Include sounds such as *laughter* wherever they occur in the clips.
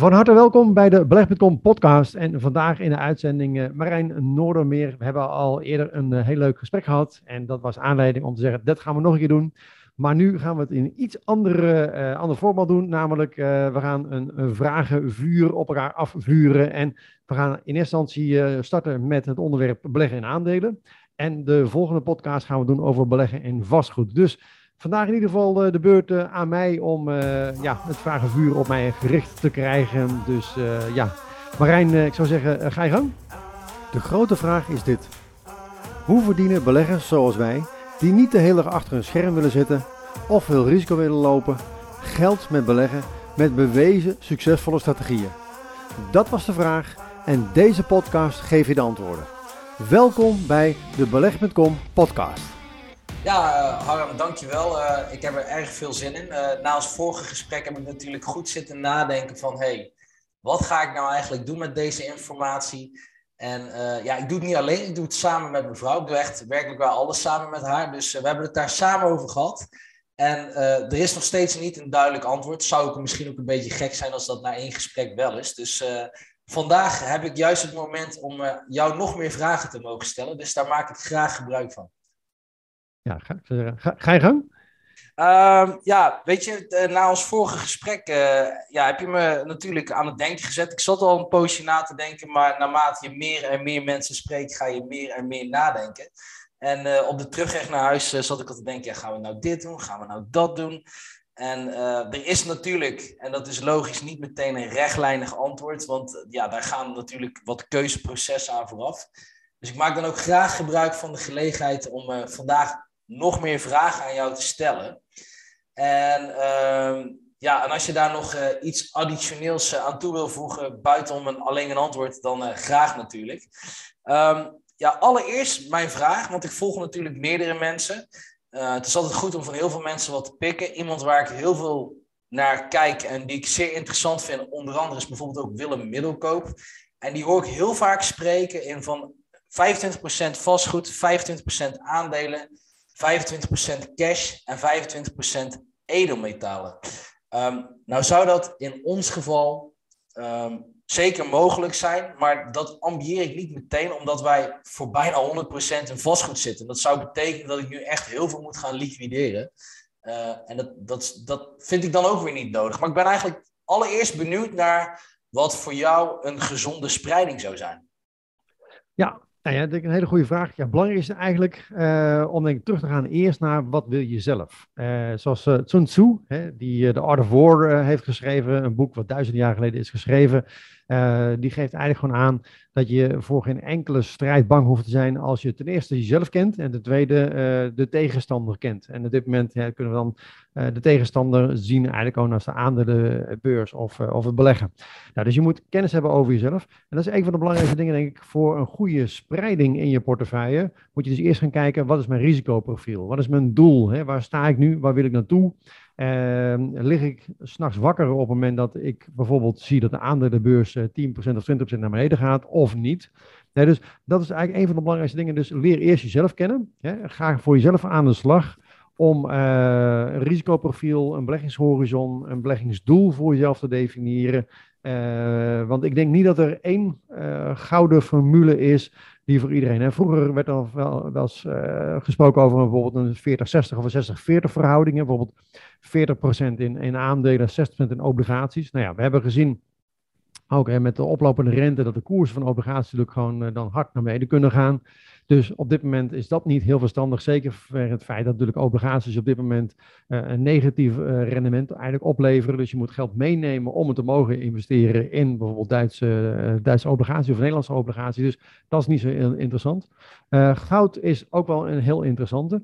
Van harte welkom bij de Beleg.com podcast. En vandaag in de uitzending uh, Marijn Noordermeer. We hebben al eerder een uh, heel leuk gesprek gehad. En dat was aanleiding om te zeggen, dat gaan we nog een keer doen. Maar nu gaan we het in iets andere, uh, ander format doen. Namelijk, we gaan een, een vragenvuur op elkaar afvuren. En we gaan in eerste instantie starten met het onderwerp beleggen in aandelen. En de volgende podcast gaan we doen over beleggen in vastgoed. Dus Vandaag in ieder geval de beurt aan mij om uh, ja, het vragenvuur op mij gericht te krijgen. Dus ja, Marijn, ik zou zeggen, ga je gang. De grote vraag is dit. Hoe verdienen beleggers zoals wij, die niet de hele dag achter een scherm willen zitten of veel risico willen lopen, geld met beleggen met bewezen succesvolle strategieën? Dat was de vraag en deze podcast geeft je de antwoorden. Welkom bij de Beleg.com podcast. Ja, uh, dankjewel. Uh, ik heb er erg veel zin in. Uh, na ons vorige gesprek heb ik natuurlijk goed zitten nadenken van... hey, wat ga ik nou eigenlijk doen met deze informatie? En ja, ik doe het niet alleen, ik doe het samen met mijn vrouw. Ik doe werkelijk wel alles samen met haar. Dus we hebben het daar samen over gehad. En er is nog steeds niet een duidelijk antwoord. Zou ook misschien ook een beetje gek zijn als dat na één gesprek wel is. Dus vandaag heb ik juist het moment om jou nog meer vragen te mogen stellen. Dus daar maak ik graag gebruik van. Ja, ga, ga, ga je gang? Uh, ja, weet je, na ons vorige gesprek uh, ja, heb je me natuurlijk aan het denken gezet. Ik zat al een poosje na te denken, maar naarmate je meer en meer mensen spreekt, ga je meer en meer nadenken. En op de terugweg naar huis zat ik al te denken, ja, gaan we nou dit doen? Gaan we nou dat doen? En er is natuurlijk, en dat is logisch, niet meteen een rechtlijnig antwoord, want ja, daar gaan natuurlijk wat keuzeprocessen aan vooraf. Dus ik maak dan ook graag gebruik van de gelegenheid om vandaag nog meer vragen aan jou te stellen. En, uh, ja, en als je daar nog uh, iets additioneels uh, aan toe wil voegen, buiten een, alleen een antwoord, dan uh, graag natuurlijk. Um, ja, allereerst mijn vraag, want ik volg natuurlijk meerdere mensen. het is altijd goed om van heel veel mensen wat te pikken. Iemand waar ik heel veel naar kijk en die ik zeer interessant vind, onder andere is bijvoorbeeld ook Willem Middelkoop. En die hoor ik heel vaak spreken in van 25% vastgoed, 25% aandelen 25% cash en 25% edelmetalen. Um, nou zou dat in ons geval um, zeker mogelijk zijn, maar dat ambieer ik niet meteen, omdat wij voor bijna 100% in vastgoed zitten. Dat zou betekenen dat ik nu echt heel veel moet gaan liquideren. Uh, en dat, dat, dat vind ik dan ook weer niet nodig. Maar ik ben eigenlijk allereerst benieuwd naar wat voor jou een gezonde spreiding zou zijn. Ja, nou ja, dat is een hele goede vraag. Ja, belangrijk is eigenlijk uh, om denk ik, terug te gaan eerst naar wat wil je zelf. Uh, zoals uh, Sun Tzu, hè, die The Art of War heeft geschreven, een boek wat duizend jaar geleden is geschreven. Die geeft eigenlijk gewoon aan dat je voor geen enkele strijd bang hoeft te zijn als je ten eerste jezelf kent en ten tweede de tegenstander kent. En op dit moment kunnen we dan de tegenstander zien eigenlijk ook als de aandelenbeurs of, of het beleggen. Nou, dus je moet kennis hebben over jezelf. En dat is een van de belangrijkste dingen denk ik voor een goede spreiding in je portefeuille. Moet je dus eerst gaan kijken, wat is mijn risicoprofiel? Wat is mijn doel? Hè? Waar sta ik nu? Waar wil ik naartoe? Uh, lig ik s'nachts wakker op het moment dat ik bijvoorbeeld zie dat de aandelenbeurs 10% eh, of 20% naar beneden gaat of niet? Nee, dus dat is eigenlijk een van de belangrijkste dingen. Dus leer eerst jezelf kennen. Hè? Ga voor jezelf aan de slag om uh, een risicoprofiel, een beleggingshorizon, een beleggingsdoel voor jezelf te definiëren. Uh, want ik denk niet dat er één gouden formule is die voor iedereen. Vroeger werd er wel, wel eens uh, gesproken over bijvoorbeeld een 40-60 of een 60-40 verhouding. Bijvoorbeeld 40% in, in aandelen, 60% in obligaties. Nou ja, we hebben gezien, ook met de oplopende rente, dat de koersen van obligaties natuurlijk gewoon dan hard naar beneden kunnen gaan. Dus op dit moment is dat niet heel verstandig. Zeker vanwege het feit dat natuurlijk obligaties op dit moment uh, een negatief uh, rendement eigenlijk opleveren. Dus je moet geld meenemen om het te mogen investeren in bijvoorbeeld Duitse, uh, Duitse obligaties of Nederlandse obligaties. Dus dat is niet zo interessant. goud is ook wel een heel interessante.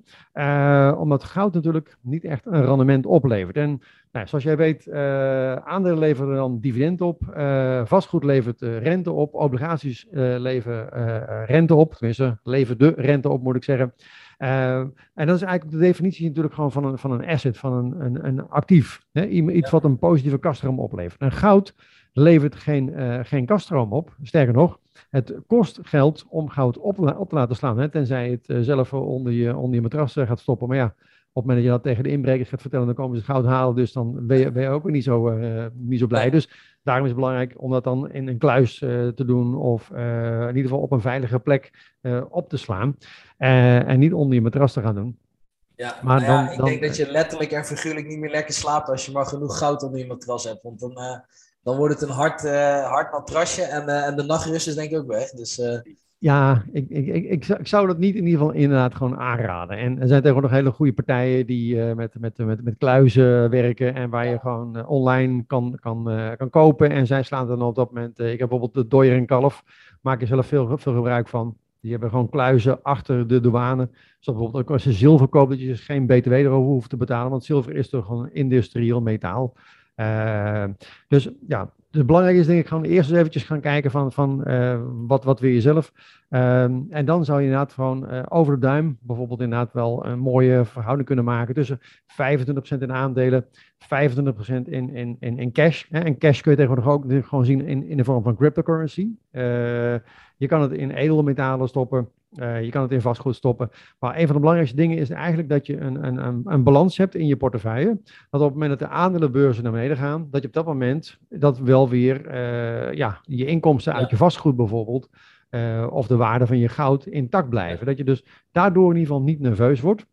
omdat goud natuurlijk niet echt een rendement oplevert. En nou, zoals jij weet, uh, aandelen leveren dan dividend op, uh, vastgoed levert uh, rente op, obligaties leveren rente op, tenminste leveren de rente op moet ik zeggen. en dat is eigenlijk de definitie natuurlijk gewoon van een, van een asset, van een, een, een actief. Hè? Iets wat een positieve kaststroom oplevert. En goud levert geen, geen kaststroom op, sterker nog, het kost geld om goud op, op te laten slaan, hè? tenzij het zelf onder je, onder je matras gaat stoppen. Maar ja, op het moment dat je dat tegen de inbrekers gaat vertellen, dan komen ze goud halen. Dus dan ben je, ben je ook niet zo, uh, niet zo blij. Dus daarom is het belangrijk om dat dan in een kluis uh, te doen. Of uh, in ieder geval op een veilige plek op te slaan. en niet onder je matras te gaan doen. Ja, maar nou ja, dan, ik dan, denk dat je letterlijk en figuurlijk niet meer lekker slaapt als je maar genoeg goud onder je matras hebt. Want dan, dan wordt het een hard, hard matrasje en, en de nachtrust is denk ik ook weg. Dus ja, ik, ik, ik, ik, zou dat niet in ieder geval inderdaad gewoon aanraden. En er zijn tegenwoordig hele goede partijen die uh, met, met, met, met kluizen werken en waar je gewoon uh, online kan, kan, uh, kan kopen. En zij slaan dan op dat moment, ik heb bijvoorbeeld de Doyer en Kalf, maak je zelf veel, veel gebruik van. Die hebben gewoon kluizen achter de douane. Zoals bijvoorbeeld ook als je zilver koopt, dat je dus geen btw erover hoeft te betalen, want zilver is toch gewoon industrieel metaal. Dus ja, dus belangrijk is denk ik gewoon eerst eens eventjes gaan kijken van, van uh, wat, wat wil je zelf. Um, en dan zou je inderdaad gewoon uh, over de duim bijvoorbeeld inderdaad wel een mooie verhouding kunnen maken tussen 25% in aandelen, 25% in, in, in, cash. Hè. En cash kun je tegenwoordig ook gewoon zien in, in de vorm van cryptocurrency. Uh, je kan het in edelmetalen stoppen. Uh, je kan het in vastgoed stoppen. Maar een van de belangrijkste dingen is eigenlijk dat je een, een, een, een balans hebt in je portefeuille. Dat op het moment dat de aandelenbeurzen naar beneden gaan, dat je op dat moment dat wel weer uh, ja, je inkomsten uit je vastgoed bijvoorbeeld, uh, of de waarde van je goud intact blijven. Dat je dus daardoor in ieder geval niet nerveus wordt.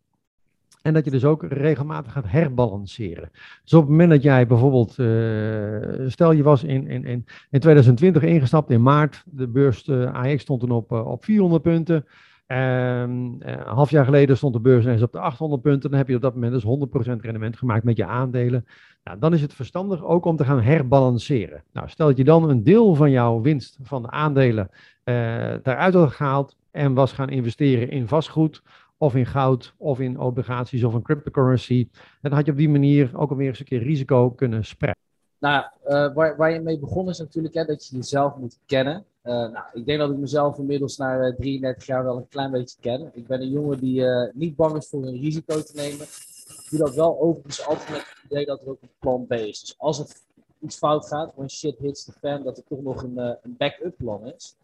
En dat je dus ook regelmatig gaat herbalanceren. Dus op het moment dat jij bijvoorbeeld, uh, stel je was in, in, in, in 2020 ingestapt in maart, de beurs uh, AX stond toen op, uh, op 400 punten. Een half jaar geleden stond de beurs ineens op de 800 punten. Dan heb je op dat moment dus 100% rendement gemaakt met je aandelen. Nou, dan is het verstandig ook om te gaan herbalanceren. Nou, stel dat je dan een deel van jouw winst van de aandelen daaruit had gehaald en was gaan investeren in vastgoed of in goud, of in obligaties, of in cryptocurrency. dan had je op die manier ook alweer eens een keer risico kunnen spreiden. Nou, uh, waar, waar je mee begonnen is natuurlijk hè, dat je jezelf moet kennen. Uh, nou, ik denk dat ik mezelf inmiddels na uh, 33 jaar wel een klein beetje ken. Ik ben een jongen die eh, niet bang is voor een risico te nemen. Ik doe dat wel overigens altijd met het idee dat er ook een plan B is. Dus als het iets fout gaat, when shit hits the fan, dat er toch nog een, een backup plan is.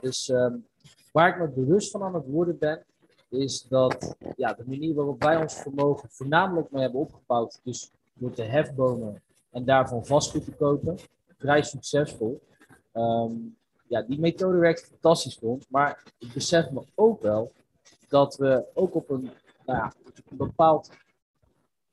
dus um, waar ik me bewust van aan het worden ben, is dat ja, de manier waarop wij ons vermogen voornamelijk mee hebben opgebouwd, dus door te hefbomen en daarvan vastgoed te kopen, vrij succesvol. Um, ja, die methode werkt fantastisch voor maar ik besef me ook wel dat we ook op een, nou ja, bepaald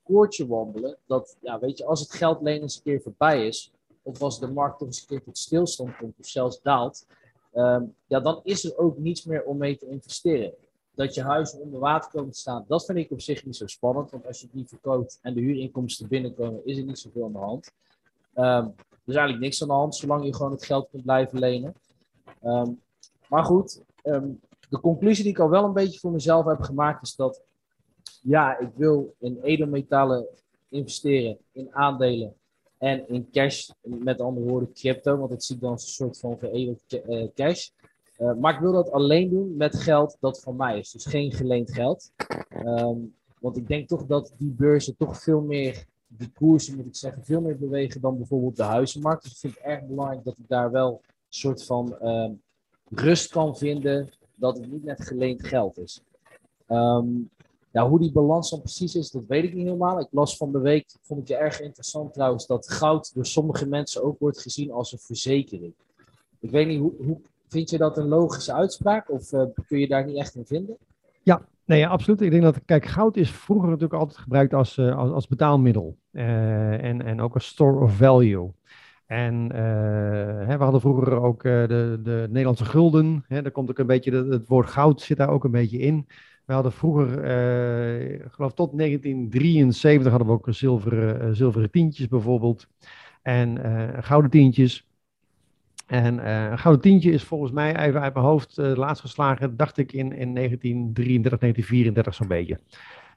koordje wandelen. Dat, ja, weet je, als het geld alleen eens een keer voorbij is, of als de markt toch eens een keer tot stilstand komt of zelfs daalt, um, ja, dan is er ook niets meer om mee te investeren dat je huis onder water komt te staan, dat vind ik op zich niet zo spannend. Want als je die verkoopt en de huurinkomsten binnenkomen, is er niet zoveel aan de hand. Um, er is eigenlijk niks aan de hand, zolang je gewoon het geld kunt blijven lenen. Um, maar goed, um, de conclusie die ik al wel een beetje voor mezelf heb gemaakt, is dat ja, ik wil in edelmetalen investeren, in aandelen en in cash. Met andere woorden, crypto, want dat zie ik dan als een soort van veredeld eh, cash. Uh, maar ik wil dat alleen doen met geld dat van mij is. Dus geen geleend geld. Um, want ik denk toch dat die beurzen toch veel meer, die koersen moet ik zeggen, veel meer bewegen dan bijvoorbeeld de huizenmarkt. Dus ik vind het erg belangrijk dat ik daar wel een soort van um, rust kan vinden dat het niet net geleend geld is. Um, hoe die balans dan precies is, dat weet ik niet helemaal. Ik las van de week, vond ik het erg interessant trouwens, dat goud door sommige mensen ook wordt gezien als een verzekering. Ik weet niet, hoe, hoe Vind je dat een logische uitspraak of uh, kun je daar niet echt in vinden? Ja, nee, absoluut. Ik denk dat, kijk, goud is vroeger natuurlijk altijd gebruikt als, uh, als, betaalmiddel uh, en, en ook als store of value. En hè, we hadden vroeger ook de, de Nederlandse gulden. Hè, daar komt ook een beetje, het, woord goud zit daar ook een beetje in. We hadden vroeger, ik geloof tot 1973 hadden we ook zilveren, zilveren tientjes bijvoorbeeld. En gouden tientjes. En uh, een gouden tientje is volgens mij even uit mijn hoofd uh, laatst geslagen, dacht ik, in, in 1933, 1934 zo'n beetje.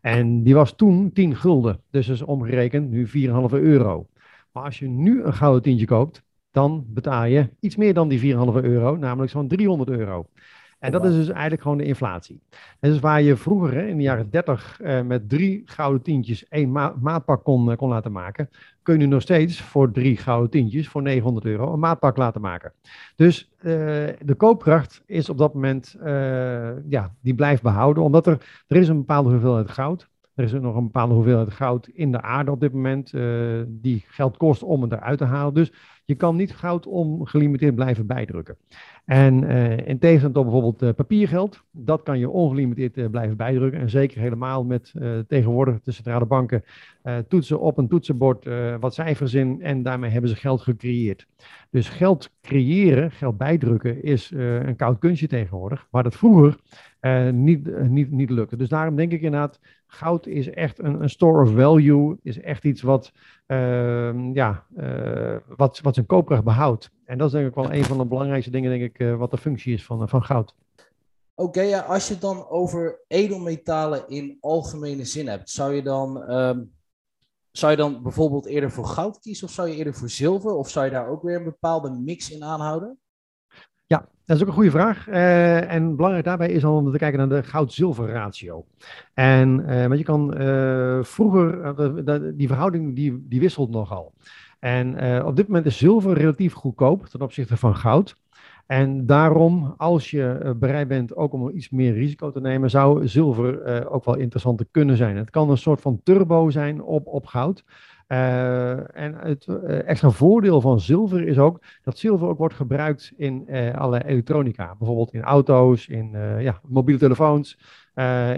En die was toen 10 gulden. Dus is omgerekend nu 4,5 euro. Maar als je nu een gouden tientje koopt, dan betaal je iets meer dan die 4,5 euro, namelijk zo'n 300 euro. En dat is dus eigenlijk gewoon de inflatie. En dus waar je vroeger in de jaren 30 uh, eh, met drie gouden tientjes één ma maatpak kon, uh, kon laten maken, kun je nog steeds voor drie gouden tientjes, voor 900 euro, een maatpak laten maken. Dus uh, de koopkracht is op dat moment, ja, die blijft behouden, omdat er, er is een bepaalde hoeveelheid goud. Er is nog een bepaalde hoeveelheid goud in de aarde op dit moment, die geld kost om het eruit te halen. Dus je kan niet goud ongelimiteerd blijven bijdrukken. En uh, in tegenstelling tot bijvoorbeeld uh, papiergeld, dat kan je ongelimiteerd uh, blijven bijdrukken. En zeker helemaal met tegenwoordig de centrale banken toetsen op een toetsenbord wat cijfers in en daarmee hebben ze geld gecreëerd. Dus geld creëren, geld bijdrukken is een koud kunstje tegenwoordig, waar dat vroeger niet, niet, niet lukte. Dus daarom denk ik inderdaad, goud is echt een, een store of value, is echt iets wat, uh, ja, uh, wat, wat zijn koopkracht behoudt. En dat is denk ik wel een van de belangrijkste dingen, denk ik, wat de functie is van, van goud. Oké, okay, ja, als je het dan over edelmetalen in algemene zin hebt, zou je dan, um, zou je dan bijvoorbeeld eerder voor goud kiezen of zou je eerder voor zilver? Of zou je daar ook weer een bepaalde mix in aanhouden? Dat is ook een goede vraag. Uh, en belangrijk daarbij is om te kijken naar de goud-zilver ratio. En uh, want je kan uh, vroeger, die verhouding die, die wisselt nogal. En op dit moment is zilver relatief goedkoop ten opzichte van goud. En daarom, als je bereid bent ook om iets meer risico te nemen, zou zilver ook wel interessant te kunnen zijn. Het kan een soort van turbo zijn op, op goud. Uh, en het uh, extra voordeel van zilver is ook dat zilver ook wordt gebruikt in uh, alle elektronica. Bijvoorbeeld in auto's, in ja, mobiele telefoons,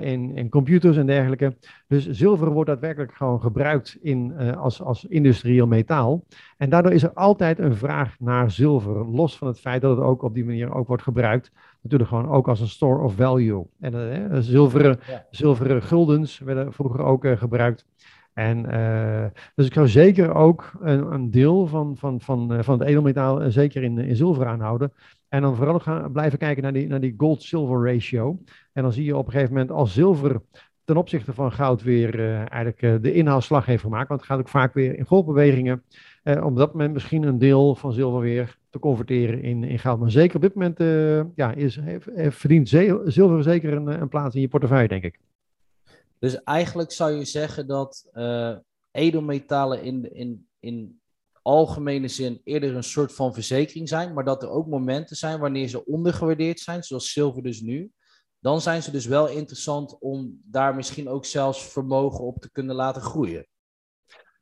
in, in computers en dergelijke. Dus zilver wordt daadwerkelijk gewoon gebruikt in, als, als industrieel metaal. En daardoor is er altijd een vraag naar zilver. Los van het feit dat het ook op die manier ook wordt gebruikt. Natuurlijk gewoon ook als een store of value. En zilveren, ja. zilveren guldens werden vroeger ook gebruikt. En, uh, dus ik zou zeker ook een, een deel van, van, van, uh, van het edelmetaal uh, zeker in, in zilver aanhouden. En dan vooral gaan blijven kijken naar die, naar die gold-silver ratio. En dan zie je op een gegeven moment als zilver ten opzichte van goud weer eigenlijk de inhaalslag heeft gemaakt. Want het gaat ook vaak weer in golfbewegingen. om dat moment misschien een deel van zilver weer te converteren in, in goud. Maar zeker op dit moment ja, is, verdient zilver zeker een, een plaats in je portefeuille, denk ik. Dus eigenlijk zou je zeggen dat uh, edelmetalen in, in, in algemene zin eerder een soort van verzekering zijn, maar dat er ook momenten zijn wanneer ze ondergewaardeerd zijn, zoals zilver dus nu. Dan zijn ze dus wel interessant om daar misschien ook zelfs vermogen op te kunnen laten groeien.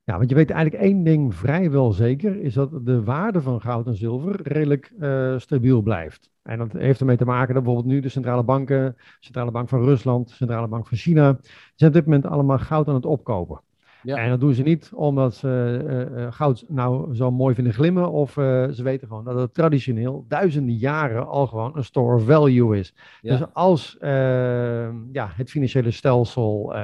Ja, want je weet eigenlijk één ding vrijwel zeker, is dat de waarde van goud en zilver redelijk uh, stabiel blijft. En dat heeft ermee te maken dat bijvoorbeeld nu de centrale banken, Centrale Bank van Rusland, Centrale Bank van China, zijn op dit moment allemaal goud aan het opkopen. Ja. En dat doen ze niet omdat ze uh, uh, goud nou zo mooi vinden glimmen, of ze weten gewoon dat het traditioneel duizenden jaren al gewoon een store of value is. Ja. Dus als ja, het financiële stelsel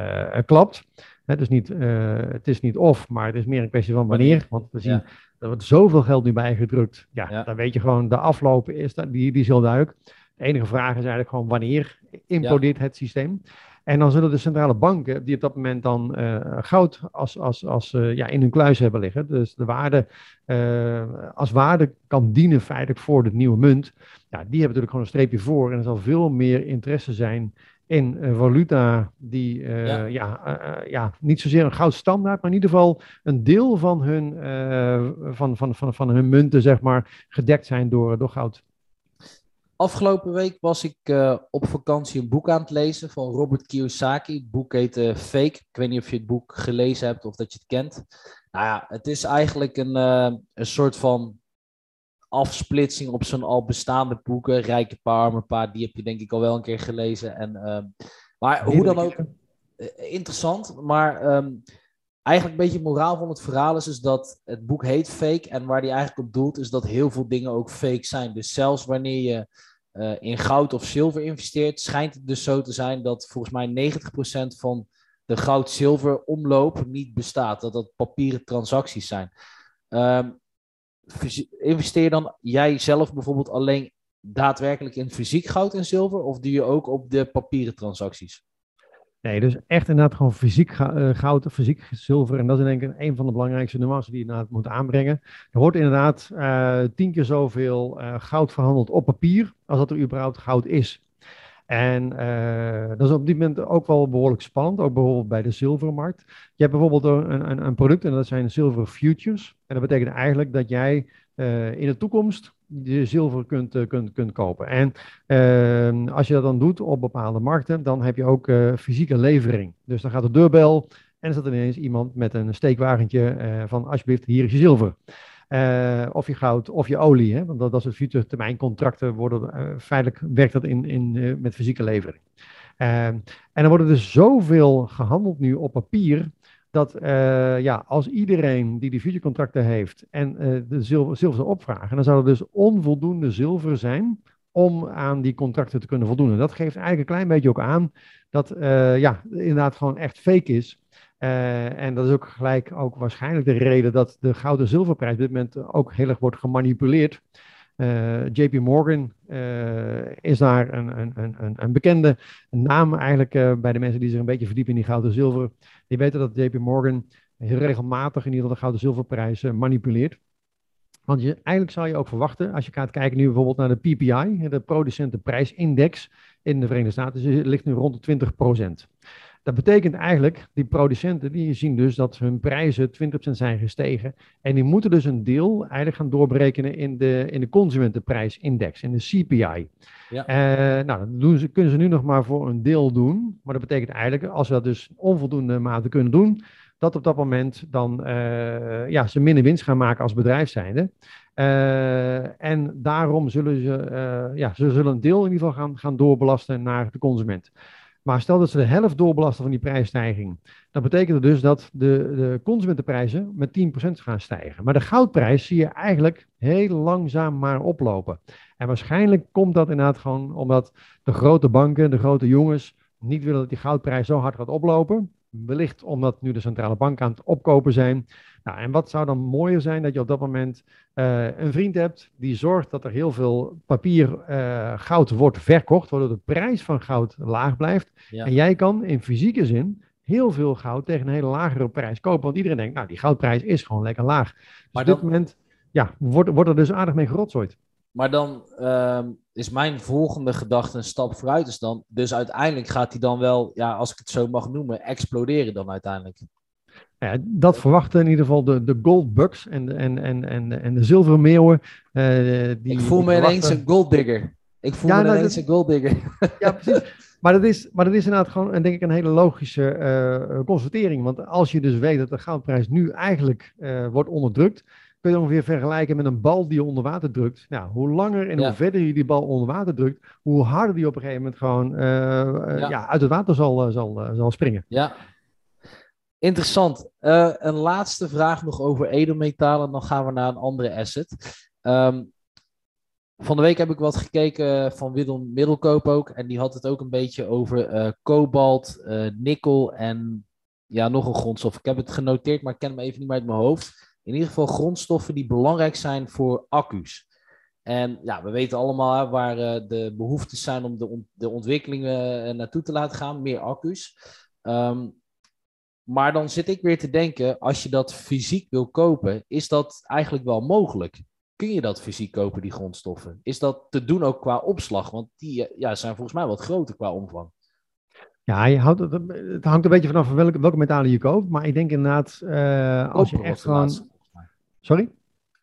klapt, dus niet, het is niet of, maar het is meer een kwestie van wanneer. Want we zien ja. Er wordt zoveel geld nu bijgedrukt. Ja, ja. dan weet je gewoon, de afloop is, dat, die, die is heel duidelijk. De enige vraag is eigenlijk gewoon wanneer implodeert ja. het systeem. En dan zullen de centrale banken, die op dat moment dan uh, goud als, als, als, uh, ja, in hun kluis hebben liggen, dus de waarde uh, als waarde kan dienen feitelijk voor de nieuwe munt, ja, die hebben natuurlijk gewoon een streepje voor. En er zal veel meer interesse zijn in uh, valuta die uh, ja. Ja, uh, ja, niet zozeer een goudstandaard, maar in ieder geval een deel van hun, van, van, van, van hun munten zeg maar, gedekt zijn door, door goud. Afgelopen week was ik op vakantie een boek aan het lezen van Robert Kiyosaki. Het boek heet Fake. Ik weet niet of je het boek gelezen hebt of dat je het kent. Nou ja, het is eigenlijk een, een soort van afsplitsing op zo'n al bestaande boeken. Rijke paar, paar, die heb je denk ik al wel een keer gelezen. En, uh, maar hoe dan ook, uh, interessant. Maar um, eigenlijk een beetje het moraal van het verhaal is, is dat het boek heet Fake. En waar die eigenlijk op doelt, is dat heel veel dingen ook fake zijn. Dus zelfs wanneer je uh, in goud of zilver investeert, schijnt het dus zo te zijn dat volgens mij 90% van de goud-zilver omloop niet bestaat. Dat dat papieren transacties zijn. Um, investeer dan jij zelf bijvoorbeeld alleen daadwerkelijk in fysiek goud en zilver? Of doe je ook op de papieren transacties? Nee, dus echt inderdaad gewoon fysiek goud of fysiek zilver. En dat is denk ik een van de belangrijkste nuances die je inderdaad moet aanbrengen. Er wordt inderdaad uh, tien keer zoveel uh, goud verhandeld op papier als dat er überhaupt goud is. En uh, dat is op dit moment ook wel behoorlijk spannend, ook bijvoorbeeld bij de zilvermarkt. Je hebt bijvoorbeeld een, een, een product en dat zijn zilver futures. En dat betekent eigenlijk dat jij uh, in de toekomst je zilver kunt, kunt, kunt kopen. En als je dat dan doet op bepaalde markten, dan heb je ook fysieke levering. Dus dan gaat de deurbel en er staat ineens iemand met een steekwagentje van alsjeblieft, hier is je zilver. Of je goud of je olie. Hè? Want dat, dat soort future termijn contracten worden, feitelijk werkt dat in, in, met fysieke levering. Ehm, en er wordt dus zoveel gehandeld nu op papier, dat ja, als iedereen die die futurecontracten heeft en de zilver, zilver opvragen, dan zou er dus onvoldoende zilver zijn om aan die contracten te kunnen voldoen. En dat geeft eigenlijk een klein beetje ook aan dat ja, inderdaad gewoon echt fake is. En dat is ook gelijk ook waarschijnlijk de reden dat de gouden zilverprijs op dit moment ook heel erg wordt gemanipuleerd. Uh, JP Morgan is daar een, een, een, een bekende naam eigenlijk bij de mensen die zich een beetje verdiepen in die gouden zilver. Die weten dat JP Morgan heel regelmatig in ieder geval de gouden zilverprijs manipuleert. Want je, eigenlijk zou je ook verwachten, als je gaat kijken nu bijvoorbeeld naar de PPI, de producentenprijsindex in de Verenigde Staten, dus ligt nu rond de 20 dat betekent eigenlijk, die producenten die zien dus dat hun prijzen 20% zijn gestegen. En die moeten dus een deel eigenlijk gaan doorberekenen in de, in de consumentenprijsindex, in de CPI. Ja. Uh, nou, dat doen ze, kunnen ze nu nog maar voor een deel doen. Maar dat betekent eigenlijk, als we dat dus onvoldoende mate kunnen doen, dat op dat moment dan uh, ja, ze minder winst gaan maken als bedrijf zijnde. Uh, en daarom zullen ze, ja, ze zullen een deel in ieder geval gaan, gaan doorbelasten naar de consument. Maar stel dat ze de helft doorbelasten van die prijsstijging, dan betekent het dus dat de, de consumentenprijzen met 10% gaan stijgen. Maar de goudprijs zie je eigenlijk heel langzaam maar oplopen. En waarschijnlijk komt dat inderdaad gewoon omdat de grote banken, de grote jongens, niet willen dat die goudprijs zo hard gaat oplopen. Wellicht omdat nu de centrale banken aan het opkopen zijn. Nou, en wat zou dan mooier zijn dat je op dat moment uh, een vriend hebt die zorgt dat er heel veel papier uh, goud wordt verkocht, waardoor de prijs van goud laag blijft. Ja. En jij kan in fysieke zin heel veel goud tegen een hele lagere prijs kopen. Want iedereen denkt, nou, die goudprijs is gewoon lekker laag. Dus maar op dit moment ja, wordt, wordt er dus aardig mee gerotzooid. Maar dan uh, is mijn volgende gedachte een stap vooruit. Dus, dan, dus uiteindelijk gaat hij dan wel, ja, als ik het zo mag noemen, exploderen dan uiteindelijk. Ja, dat verwachten in ieder geval de, de goldbugs en, de, en, en, en, en de zilveren meeuwen. Uh, die, ik voel me ineens een golddigger. Ik voel ja, me nou, ineens een golddigger. *laughs* Ja, precies. Maar dat, is, maar dat is inderdaad gewoon, denk ik, een hele logische uh, constatering. Want als je dus weet dat de goudprijs nu eigenlijk uh, wordt onderdrukt, kun je ongeveer vergelijken met een bal die je onder water drukt. Nou, hoe langer en hoe verder je die bal onder water drukt, hoe harder die op een gegeven moment gewoon uh, ja. ja. uit het water zal, zal, zal springen. Ja, Interessant. Uh, een laatste vraag nog over edelmetalen. Dan gaan we naar een andere asset. Um, van de week heb ik wat gekeken van Willem Middelkoop ook. En die had het ook een beetje over uh, kobalt, uh, nikkel en ja, nog een grondstof. Ik heb het genoteerd, maar ik ken hem even niet meer uit mijn hoofd. In ieder geval grondstoffen die belangrijk zijn voor accu's. En ja, we weten allemaal waar de behoeftes zijn om de, on de ontwikkelingen naartoe te laten gaan. Meer accu's. Um, maar dan zit ik weer te denken, als je dat fysiek wil kopen, is dat eigenlijk wel mogelijk? Kun je dat fysiek kopen, die grondstoffen? Is dat te doen ook qua opslag? Want die ja, zijn volgens mij wat groter qua omvang. Ja, je houdt, het hangt een beetje vanaf welke, welke metalen je koopt. Maar ik denk inderdaad, uh, als je echt gewoon... Sorry?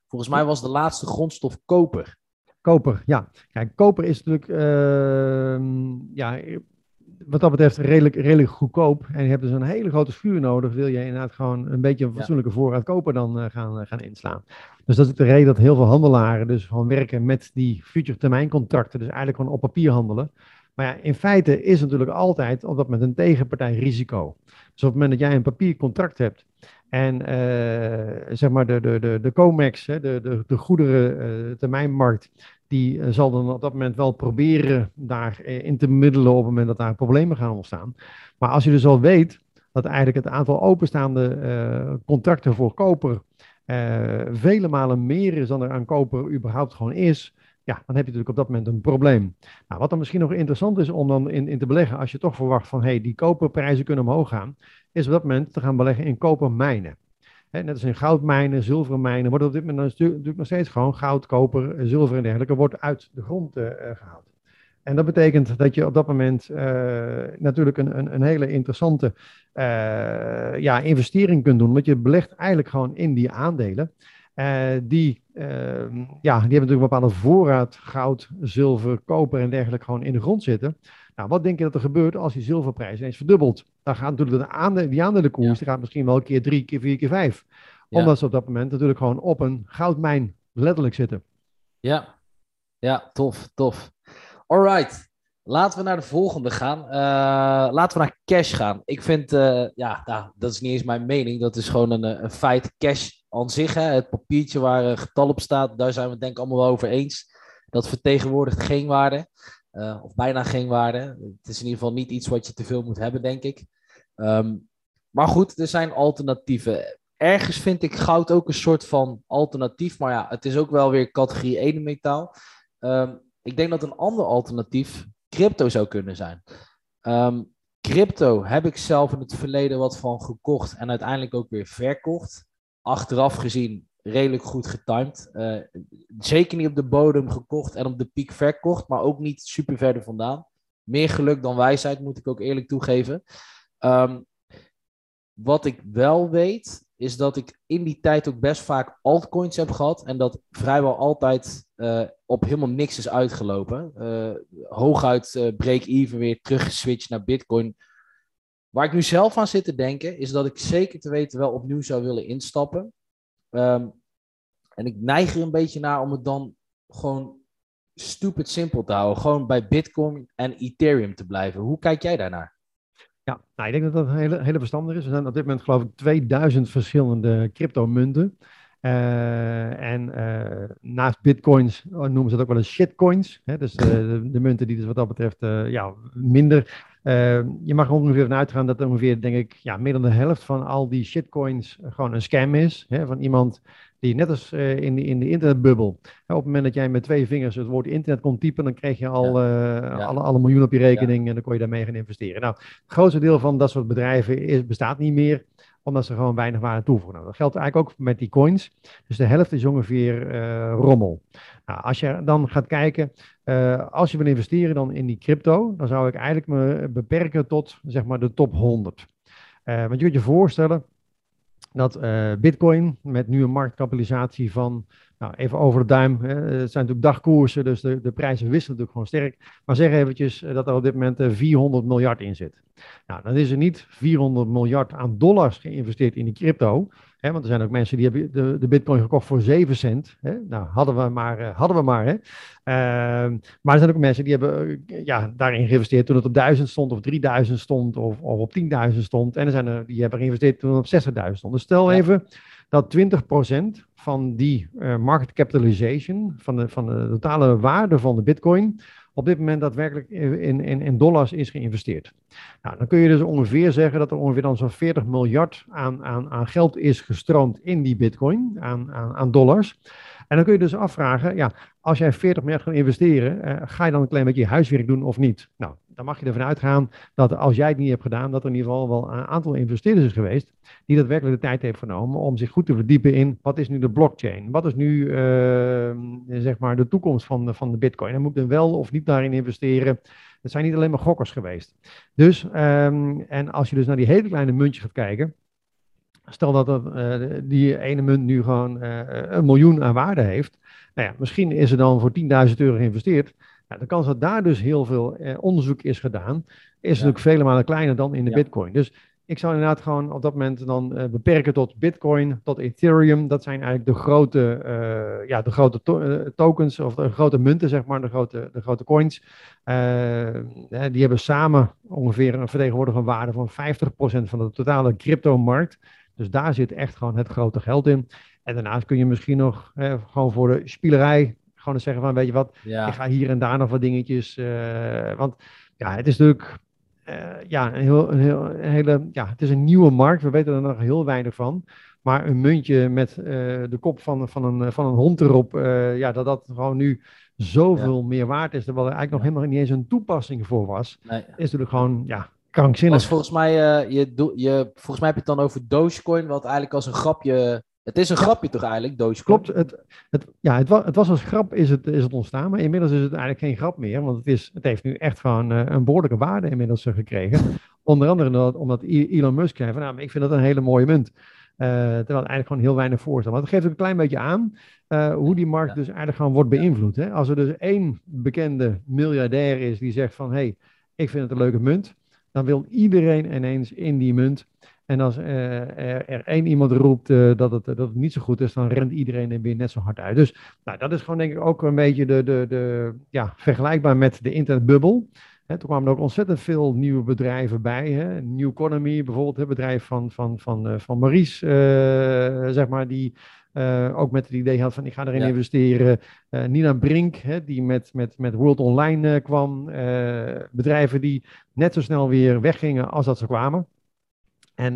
Volgens mij was de laatste grondstof koper. Koper, ja. Kijk, koper is natuurlijk... Uh, ja, wat dat betreft redelijk, redelijk goedkoop. En je hebt dus een hele grote schuur nodig. Wil je inderdaad gewoon een beetje een fatsoenlijke voorraad kopen dan uh, gaan, uh, gaan inslaan. Dus dat is de reden dat heel veel handelaren dus gewoon werken met die future termijncontracten. Dus eigenlijk gewoon op papier handelen. Maar ja, in feite is natuurlijk altijd op dat moment een tegenpartij risico. Dus op het moment dat jij een papiercontract hebt en uh, zeg maar de, de, de, de COMEX, hè, de, de, de goederen termijnmarkt, die eh, zal dan op dat moment wel proberen daarin te middelen op het moment dat daar problemen gaan ontstaan. Maar als je dus al weet dat eigenlijk het aantal openstaande contracten voor koper vele malen meer is dan er aan koper überhaupt gewoon is, ja, dan heb je natuurlijk op dat moment een probleem. Nou, wat dan misschien nog interessant is om dan in, in te beleggen, als je toch verwacht van hey, die koperprijzen kunnen omhoog gaan, is op dat moment te gaan beleggen in kopermijnen net als in goudmijnen, zilveren mijnen, wordt op dit moment natuurlijk nog steeds gewoon goud, koper, zilver en dergelijke, wordt uit de grond uh, gehaald. En dat betekent dat je op dat moment uh, natuurlijk een, een, een, hele interessante ja, investering kunt doen, want je belegt eigenlijk gewoon in die aandelen. Die, ehm, ja, die hebben natuurlijk een bepaalde voorraad goud, zilver, koper en dergelijke gewoon in de grond zitten. Nou, wat denk je dat er gebeurt als die zilverprijs eens verdubbelt? Dan gaat natuurlijk de aandelen, die aandelenkoers, ja. die gaat misschien wel een keer drie, keer vier, keer vijf. Omdat ze op dat moment natuurlijk gewoon op een goudmijn letterlijk zitten. Ja, ja, tof, tof. Alright, laten we naar de volgende gaan. Uh, laten we naar cash gaan. Ik vind, uh, ja, nou, dat is niet eens mijn mening. Dat is gewoon een, een feit. Cash aan zich, hè, het papiertje waar een getal op staat, daar zijn we het denk ik allemaal wel over eens. Dat vertegenwoordigt geen waarde. Uh, of bijna geen waarde. Het is in ieder geval niet iets wat je te veel moet hebben, denk ik. Um, maar goed, er zijn alternatieven. Ergens vind ik goud ook een soort van alternatief. Maar ja, het is ook wel weer categorie edelmetaal. Um, ik denk dat een ander alternatief crypto zou kunnen zijn. Um, crypto heb ik zelf in het verleden wat van gekocht en uiteindelijk ook weer verkocht. Achteraf gezien redelijk goed getimed. Uh, zeker niet op de bodem gekocht en op de piek verkocht, maar ook niet super verder vandaan. Meer geluk dan wijsheid, moet ik ook eerlijk toegeven. Um, wat ik wel weet, is dat ik in die tijd ook best vaak altcoins heb gehad. En dat vrijwel altijd uh, op helemaal niks is uitgelopen. Uh, hooguit break-even weer teruggeswitcht naar Bitcoin. Waar ik nu zelf aan zit te denken, is dat ik zeker te weten wel opnieuw zou willen instappen. Um, en ik neig er een beetje naar om het dan gewoon stupid simpel te houden. Gewoon bij Bitcoin en Ethereum te blijven. Hoe kijk jij daarnaar? Ja, nou, ik denk dat dat een hele, hele verstandig is. Er zijn op dit moment geloof ik 2000 verschillende cryptomunten. Uh, en uh, naast bitcoins oh, noemen ze het ook wel eens shitcoins. Hè? Dus de, de, munten die dus wat dat betreft ja, minder. Je mag er ongeveer van uitgaan dat ongeveer, denk ik, ja, meer dan de helft van al die shitcoins gewoon een scam is. Hè? Van iemand die net als uh, in, de, in de internetbubbel. op het moment dat jij met twee vingers het woord internet kon typen, dan kreeg je al ja. Ja. alle, alle miljoenen op je rekening en dan kon je daarmee gaan investeren. Nou, het grootste deel van dat soort bedrijven is, bestaat niet meer, omdat ze gewoon weinig waarde toevoegen. Nou, dat geldt eigenlijk ook met die coins. Dus de helft is ongeveer uh, rommel. Nou, als je dan gaat kijken, als je wil investeren dan in die crypto, dan zou ik eigenlijk me beperken tot zeg maar de top 100. want je kunt je voorstellen, dat Bitcoin met nu een marktkapitalisatie van, nou, even over de duim, hè, het zijn natuurlijk dagkoersen, dus de, de prijzen wisselen natuurlijk gewoon sterk. Maar zeg eventjes dat er op dit moment 400 miljard in zit. Nou, dan is er niet 400 miljard aan dollars geïnvesteerd in die crypto. Hè, want er zijn ook mensen die hebben de, de bitcoin gekocht voor 7 cent. Hè? Nou, hadden we maar. Uh, hadden we maar hè? Uh, maar er zijn ook mensen die hebben ja, daarin geïnvesteerd toen het op 1000 stond, of 3000 stond, of, of op 10.000 stond. En er zijn er die hebben geïnvesteerd toen het op 60.000 stond. Dus stel ja. even dat 20% van die uh, market capitalization, van de, van de totale waarde van de bitcoin, op dit moment daadwerkelijk in, in, in dollars is geïnvesteerd. Nou, dan kun je dus ongeveer zeggen dat er ongeveer dan zo'n 40 miljard aan, aan, aan geld is gestroomd in die bitcoin, aan, aan, aan dollars. En dan kun je dus afvragen, ja, als jij 40 miljard gaat investeren, uh, ga je dan een klein beetje huiswerk doen of niet? Nou, dan mag je ervan uitgaan dat als jij het niet hebt gedaan, dat er in ieder geval wel een aantal investeerders is geweest die daadwerkelijk de tijd heeft genomen om zich goed te verdiepen in wat is nu de blockchain? Wat is nu uh, zeg maar de toekomst van, van de bitcoin? En moet er wel of niet daarin investeren? Het zijn niet alleen maar gokkers geweest. Dus, um, en als je dus naar die hele kleine muntjes gaat kijken, Stel dat uh, die ene munt nu gewoon uh, een miljoen aan waarde heeft. Nou ja, misschien is er dan voor 10.000 euro geïnvesteerd. Nou, de kans dat daar dus heel veel uh, onderzoek is gedaan, is ja. natuurlijk vele malen kleiner dan in de ja. Bitcoin. Dus ik zou inderdaad gewoon op dat moment dan beperken tot Bitcoin, tot Ethereum. Dat zijn eigenlijk de grote, ja, de grote to tokens of de grote munten, zeg maar, de grote, de grote coins. die hebben samen ongeveer een vertegenwoordigende waarde van 50% van de totale crypto-markt. Dus daar zit echt gewoon het grote geld in. En daarnaast kun je misschien nog gewoon voor de spielerij gewoon eens zeggen van, weet je wat, ja. ik ga hier en daar nog wat dingetjes. Uh, want ja, het is natuurlijk uh, ja, een, heel, een, heel, een hele, ja, het is een nieuwe markt. We weten er nog heel weinig van. Maar een muntje met uh, de kop van, van, een, van een hond erop, ja, dat dat gewoon nu zoveel ja. meer waard is, terwijl er eigenlijk nog helemaal niet eens een toepassing voor was, nee. is natuurlijk gewoon, ja, krankzinnig. Volgens mij, uh, je, je, volgens mij heb je het dan over Dogecoin, wat eigenlijk als een grapje... Het is een ja. grapje toch eigenlijk, Dogecoin? Klopt. Het, het, ja, het was, het was als grap is het, is het ontstaan, maar inmiddels is het eigenlijk geen grap meer. Want het, is, het heeft nu echt gewoon uh, een behoorlijke waarde inmiddels uh, gekregen. *laughs* Onder andere omdat, omdat Elon Musk zei van, nou, ik vind dat een hele mooie munt. terwijl het eigenlijk gewoon heel weinig voorstelt. Maar dat geeft ook een klein beetje aan hoe die markt dus eigenlijk gewoon wordt beïnvloed. Hè? Als er dus één bekende miljardair is die zegt van... hé, hey, ik vind het een leuke munt dan wil iedereen ineens in die munt. En als uh, er, er, één iemand roept uh, dat, het, dat het niet zo goed is, dan rent iedereen er weer net zo hard uit. Dus nou, dat is gewoon denk ik ook een beetje de, de, de, ja, vergelijkbaar met de internetbubbel. Toen kwamen er ook ontzettend veel nieuwe bedrijven bij. Hè. New Economy bijvoorbeeld, het bedrijf van, van, van, uh, van Maurice, zeg maar, die uh, ook met het idee had van ik ga erin ja. investeren. Uh, Nina Brink, hè, die met, met, met World Online uh, kwam. bedrijven die net zo snel weer weggingen als dat ze kwamen. En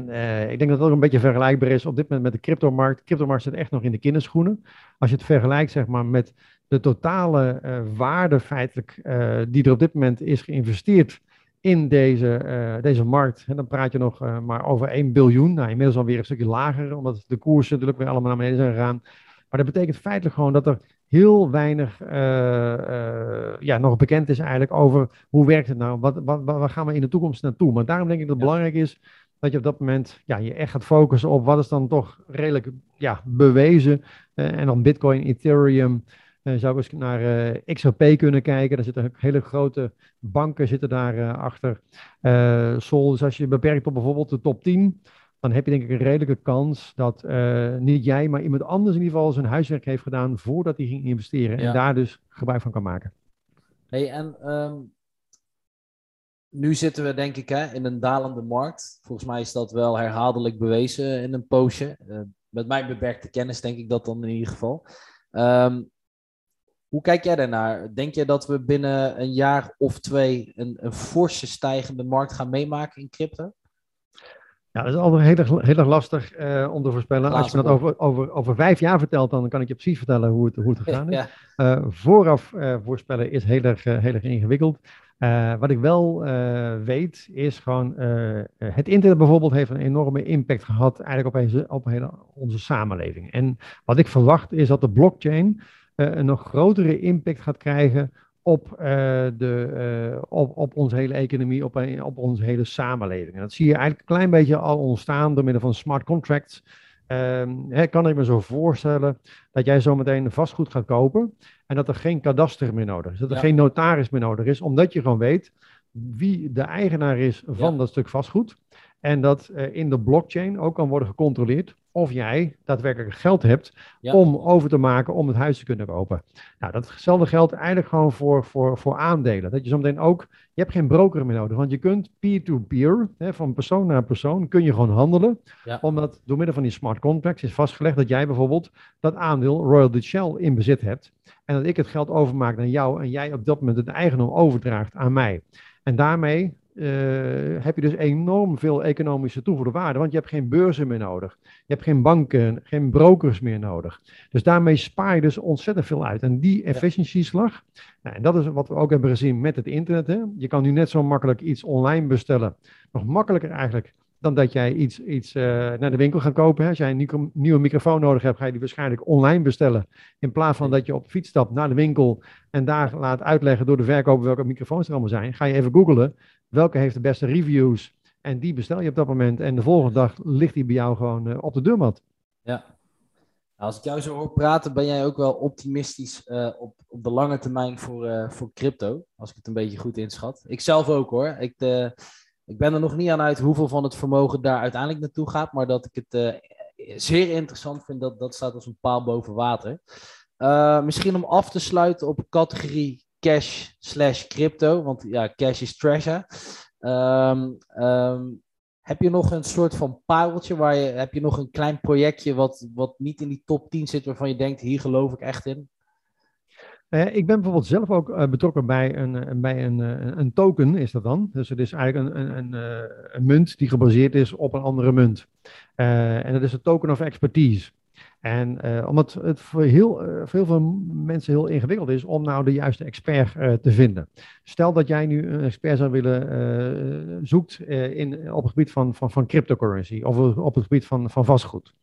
ik denk dat dat ook een beetje vergelijkbaar is op dit moment met de cryptomarkt. De cryptomarkt zit echt nog in de kinderschoenen. Als je het vergelijkt zeg maar, met de totale waarde feitelijk die er op dit moment is geïnvesteerd in deze, uh, deze markt. En dan praat je nog uh, maar over 1 biljoen. Nou, inmiddels alweer een stukje lager, omdat de koersen natuurlijk weer allemaal naar beneden zijn gegaan. Maar dat betekent feitelijk gewoon dat er heel weinig uh, ja, nog bekend is eigenlijk over hoe werkt het nou, wat, wat, waar gaan we in de toekomst naartoe. Maar daarom denk ik dat het ja. belangrijk is dat je op dat moment ja, je echt gaat focussen op wat is dan toch redelijk ja, bewezen. en dan Bitcoin, Ethereum, zou eens naar eh, XRP kunnen kijken. Daar zitten hele grote banken zitten daar uh, achter. Sol, dus als je beperkt op bijvoorbeeld de top 10, dan heb je denk ik een redelijke kans dat niet jij, maar iemand anders in ieder geval zijn huiswerk heeft gedaan voordat hij ging investeren. Ja. En daar dus gebruik van kan maken. Hey, en um, nu zitten we denk ik hè, in een dalende markt. Volgens mij is dat wel herhaaldelijk bewezen in een poosje. met mijn beperkte kennis denk ik dat dan in ieder geval. Um, hoe kijk jij daarnaar? Denk je dat we binnen een jaar of twee een, een forse stijgende markt gaan meemaken in crypto? Ja, dat is altijd heel erg, heel erg lastig uh, om te voorspellen. Als je dat over, over, over vijf jaar vertelt, dan kan ik je precies vertellen hoe het, hoe het gegaan is. *laughs* ja. uh, vooraf uh, voorspellen is heel erg, heel erg ingewikkeld. wat ik wel weet, is gewoon, het internet bijvoorbeeld heeft een enorme impact gehad eigenlijk op, onze, op hele, onze samenleving. En wat ik verwacht is dat de blockchain een nog grotere impact gaat krijgen op, uh, de, uh, op, op onze hele economie, op, op onze hele samenleving. En dat zie je eigenlijk een klein beetje al ontstaan door middel van smart contracts. Um, hè, kan ik me zo voorstellen dat jij zometeen vastgoed gaat kopen en dat er geen kadaster meer nodig is, dat er ja. geen notaris meer nodig is, omdat je gewoon weet wie de eigenaar is van ja. dat stuk vastgoed. En dat uh, in de blockchain ook kan worden gecontroleerd of jij daadwerkelijk geld hebt ja. om over te maken om het huis te kunnen kopen. Nou, datzelfde geldt eigenlijk gewoon voor, voor, voor aandelen. Dat je zometeen ook, je hebt geen broker meer nodig, want je kunt peer-to-peer, -peer, van persoon naar persoon, kun je gewoon handelen. Ja. Omdat door middel van die smart contracts is vastgelegd dat jij bijvoorbeeld dat aandeel Royal Dutch Shell in bezit hebt. En dat ik het geld overmaak naar jou en jij op dat moment het eigendom overdraagt aan mij. En daarmee heb je dus enorm veel economische toegevoegde waarde, want je hebt geen beurzen meer nodig. Je hebt geen banken, geen brokers meer nodig. Dus daarmee spaar je dus ontzettend veel uit. En die efficiëntieslag, nou, en dat is wat we ook hebben gezien met het internet. Hè. Je kan nu net zo makkelijk iets online bestellen, nog makkelijker eigenlijk dan dat jij iets, iets uh, naar de winkel gaat kopen. Hè. Als jij een nieuwe microfoon nodig hebt, ga je die waarschijnlijk online bestellen. In plaats van dat je op de fiets stapt naar de winkel en daar laat uitleggen door de verkoper welke microfoons er allemaal zijn. Ga je even googlen welke heeft de beste reviews. En die bestel je op dat moment. En de volgende dag ligt die bij jou gewoon uh, op de deurmat. Ja. Nou, als ik jou zo hoor praten, ben jij ook wel optimistisch uh, op, op de lange termijn voor, voor crypto. Als ik het een beetje goed inschat. Ik zelf ook hoor. Ik, ik ben er nog niet aan uit hoeveel van het vermogen daar uiteindelijk naartoe gaat. Maar dat ik het zeer interessant vind, dat, dat staat als een paal boven water. misschien om af te sluiten op categorie cash slash crypto. Want ja, cash is treasure. Um, um, heb je nog een soort van pareltje waar je, heb je nog een klein projectje wat, wat niet in die top 10 zit, waarvan je denkt, hier geloof ik echt in? Uh, ik ben bijvoorbeeld zelf ook uh, betrokken bij, een, bij een, een token, is dat dan. Dus het is eigenlijk een, een, een, munt die gebaseerd is op een andere munt. en dat is een token of expertise. En omdat het voor heel, uh, voor veel mensen heel ingewikkeld is om nou de juiste expert te vinden. Stel dat jij nu een expert zou willen zoekt in, op het gebied van, van, van cryptocurrency of op het gebied van, van vastgoed.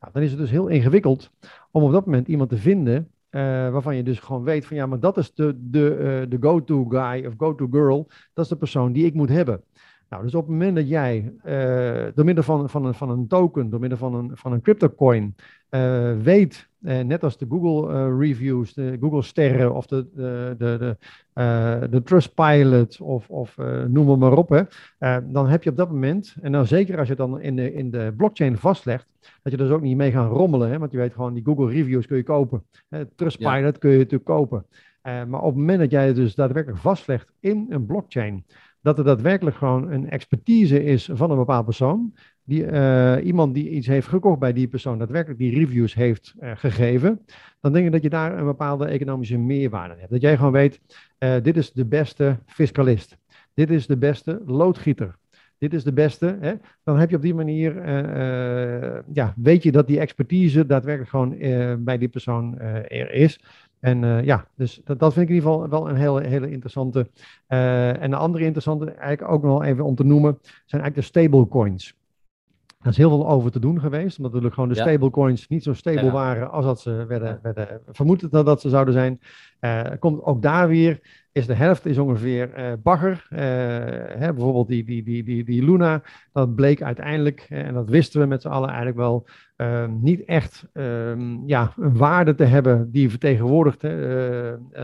Nou, dan is het dus heel ingewikkeld om op dat moment iemand te vinden waarvan je dus gewoon weet van ja, maar dat is de, de, de go-to guy of go-to girl. Dat is de persoon die ik moet hebben. Nou, dus op het moment dat jij uh, door middel van, van, een, van een token, door middel van een, van een cryptocoin, uh, weet, uh, net als de Google reviews, de Google sterren of de, de, de, de, de Trustpilot of, of noem maar, maar op, hè, dan heb je op dat moment, en dan zeker als je het dan in de, in de blockchain vastlegt, dat je dus ook niet mee gaan rommelen, hè, want je weet gewoon, die Google reviews kun je kopen. Hè, Trustpilot kun je natuurlijk kopen. maar op het moment dat jij het dus daadwerkelijk vastlegt in een blockchain, dat er daadwerkelijk gewoon een expertise is van een bepaald persoon. Die, uh, iemand die iets heeft gekocht bij die persoon, daadwerkelijk die reviews heeft uh, gegeven. Dan denk ik dat je daar een bepaalde economische meerwaarde hebt. Dat jij gewoon weet, uh, dit is de beste fiscalist. Dit is de beste loodgieter. Dit is de beste. Hè? Dan heb je op die manier, ja, weet je dat die expertise daadwerkelijk gewoon bij die persoon er is. En uh, ja, dus dat, vind ik in ieder geval wel een hele, hele interessante. Uh, en de andere interessante, eigenlijk ook nog even om te noemen, zijn eigenlijk de stablecoins. Er is heel veel over te doen geweest, omdat natuurlijk gewoon de ja. stablecoins niet zo stable ja. waren als dat ze werden, werden vermoed dat, dat ze zouden zijn. Uh, komt ook daar weer, is de helft is ongeveer uh, bagger. Uh, hè, bijvoorbeeld die, die, die, die, die Luna, dat bleek uiteindelijk, en dat wisten we met z'n allen eigenlijk wel, niet echt um, ja, een waarde te hebben die vertegenwoordigt.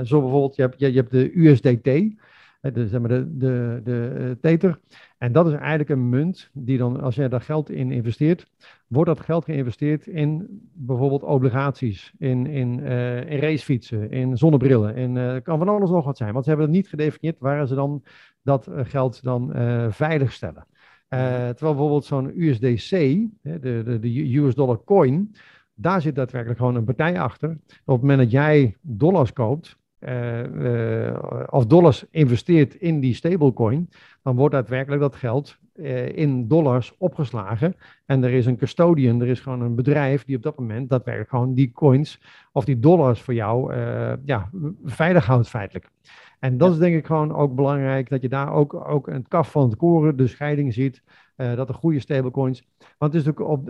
Zo bijvoorbeeld, je hebt, je, je hebt de USDT, de, zeg maar de, de, de Tether. En dat is eigenlijk een munt die dan, als jij daar geld in investeert, wordt dat geld geïnvesteerd in bijvoorbeeld obligaties, in, in, uh, in racefietsen, in zonnebrillen. In, uh, kan van alles nog wat zijn, want ze hebben het niet gedefinieerd waar ze dan dat geld dan uh, veilig stellen. terwijl bijvoorbeeld zo'n USDC, de, de, de US dollar coin, daar zit daadwerkelijk gewoon een partij achter. Op het moment dat jij dollars koopt, of dollars investeert in die stablecoin, dan wordt daadwerkelijk dat geld uh, in dollars opgeslagen. En er is een custodian, er is gewoon een bedrijf die op dat moment daadwerkelijk gewoon die coins of die dollars voor jou ja, veilig houdt feitelijk. En dat ja. is denk ik gewoon ook belangrijk, dat je daar ook, ook het kaf van het koren, de scheiding ziet. Uh, dat er goede stablecoins. Want het is natuurlijk op,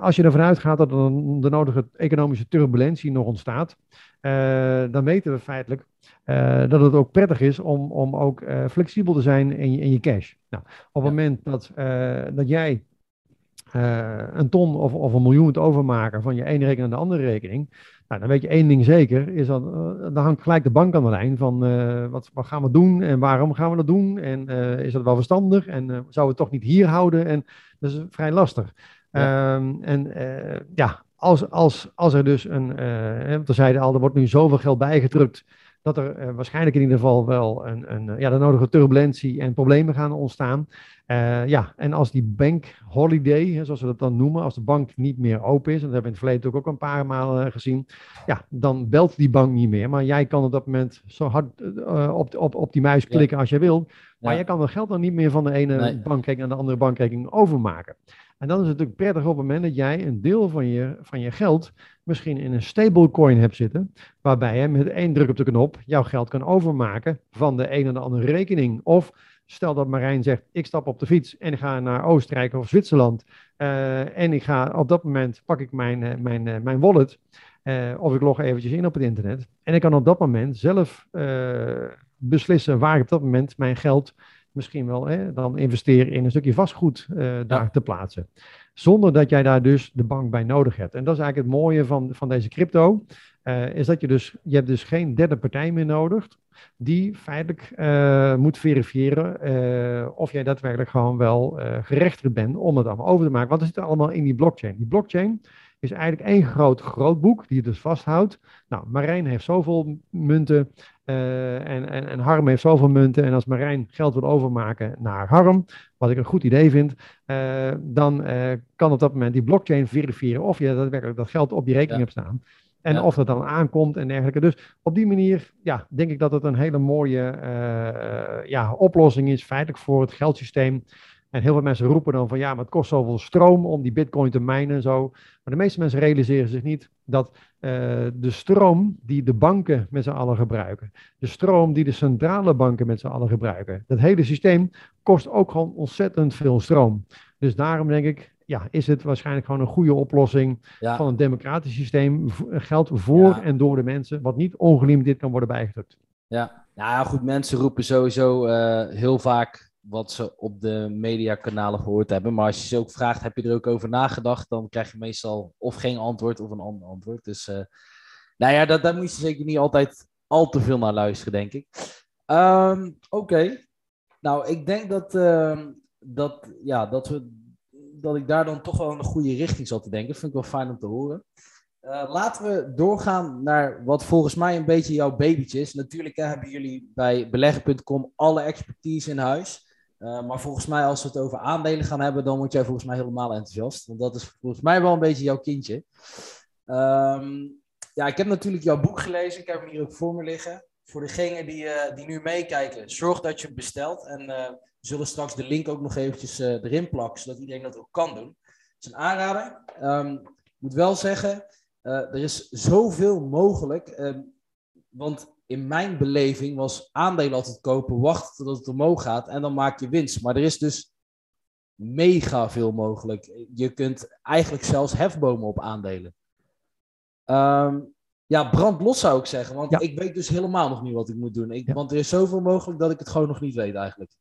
als je ervan uitgaat dat er de nodige economische turbulentie nog ontstaat, uh, dan weten we feitelijk uh, dat het ook prettig is om, om ook flexibel te zijn in je, in je cash. Nou, op het ja. moment dat, dat jij een ton of, of een miljoen moet overmaken van je ene rekening naar de andere rekening, nou, dan weet je één ding zeker, is dat, uh, dan hangt gelijk de bank aan de lijn van uh, wat, wat, gaan we doen en waarom gaan we dat doen en uh, is dat wel verstandig en zouden we het toch niet hier houden en dat is vrij lastig. Ja. Um, en ja, als, als, als er dus een, want we zeiden al, er wordt nu zoveel geld bijgedrukt dat er uh, waarschijnlijk in ieder geval wel een, een, ja, de nodige turbulentie en problemen gaan ontstaan. Uh, ja, en als die bank holiday, zoals we dat dan noemen, als de bank niet meer open is, en dat hebben we in het verleden ook, een paar malen gezien, ja, dan belt die bank niet meer. Maar jij kan op dat moment zo hard op, op, op die muis klikken ja. als je wil. Maar jij kan dat geld dan niet meer van de ene nee. bankrekening naar de andere bankrekening overmaken. En dan is het natuurlijk prettig op het moment dat jij een deel van je, van je geld misschien in een stablecoin hebt zitten, waarbij je met één druk op de knop jouw geld kan overmaken van de een naar de andere rekening. Of stel dat Marijn zegt, ik stap op de fiets en ga naar Oostenrijk of Zwitserland uh, en ik ga op dat moment, pak ik mijn, uh, mijn, uh, mijn wallet uh, of ik log eventjes in op het internet en ik kan op dat moment zelf beslissen waar ik op dat moment mijn geld misschien wel hè, dan investeren in een stukje vastgoed uh, daar ja. te plaatsen. Zonder dat jij daar dus de bank bij nodig hebt. En dat is eigenlijk het mooie van, van deze crypto. Is dat je dus, je hebt dus geen derde partij meer nodig. Die feitelijk moet verifiëren of jij daadwerkelijk gewoon wel gerechtigd bent om het allemaal over te maken. Want er zit allemaal in die blockchain. Die blockchain is eigenlijk één groot grootboek die het dus vasthoudt. Nou, Marijn heeft zoveel munten uh, en, en, en, Harm heeft zoveel munten. En als Marijn geld wil overmaken naar Harm, wat ik een goed idee vind, uh, dan uh, kan op dat moment die blockchain verifiëren of je daadwerkelijk dat geld op je rekening ja. hebt staan. En ja. of dat dan aankomt en dergelijke. Dus op die manier ja, denk ik dat het een hele mooie ja, oplossing is, feitelijk voor het geldsysteem. En heel veel mensen roepen dan van ja, maar het kost zoveel stroom om die bitcoin te minen en zo. Maar de meeste mensen realiseren zich niet dat uh, de stroom die de banken met z'n allen gebruiken, de stroom die de centrale banken met z'n allen gebruiken, dat hele systeem kost ook gewoon ontzettend veel stroom. Dus daarom denk ik, ja, is het waarschijnlijk gewoon een goede oplossing ja. van een democratisch systeem. Geld voor ja. en door de mensen, wat niet ongelimiteerd kan worden bijgedrukt. Ja, nou goed, mensen roepen sowieso uh, heel vaak wat ze op de mediakanalen gehoord hebben. Maar als je ze ook vraagt, heb je er ook over nagedacht? Dan krijg je meestal of geen antwoord of een ander antwoord. Dus uh, nou ja, dat, daar moet je zeker niet altijd al te veel naar luisteren, denk ik. Ehm, oké. Nou, ik denk dat, ehm, dat, ja, dat, we, dat ik daar dan toch wel in een goede richting zal te denken. Vind ik wel fijn om te horen. Uh, laten we doorgaan naar wat volgens mij een beetje jouw babytje is. Natuurlijk hebben jullie bij beleggen.com alle expertise in huis. Uh, maar volgens mij, als we het over aandelen gaan hebben, dan word jij volgens mij helemaal enthousiast. Want dat is volgens mij wel een beetje jouw kindje. Um, ja, ik heb natuurlijk jouw boek gelezen. Ik heb hem hier ook voor me liggen. Voor degenen die, uh, die nu meekijken, zorg dat je het bestelt. En uh, we zullen straks de link ook nog eventjes erin plakken, zodat iedereen dat ook kan doen. Het is een aanrader. Um, ik moet wel zeggen, er is zoveel mogelijk. Um, want in mijn beleving was aandelen altijd kopen, wachten totdat het omhoog gaat en dan maak je winst. Maar er is dus mega veel mogelijk. Je kunt eigenlijk zelfs hefbomen op aandelen. Um, ja, brand los zou ik zeggen. Want ik weet dus helemaal nog niet wat ik moet doen. Ik, Want er is zoveel mogelijk dat ik het gewoon nog niet weet eigenlijk.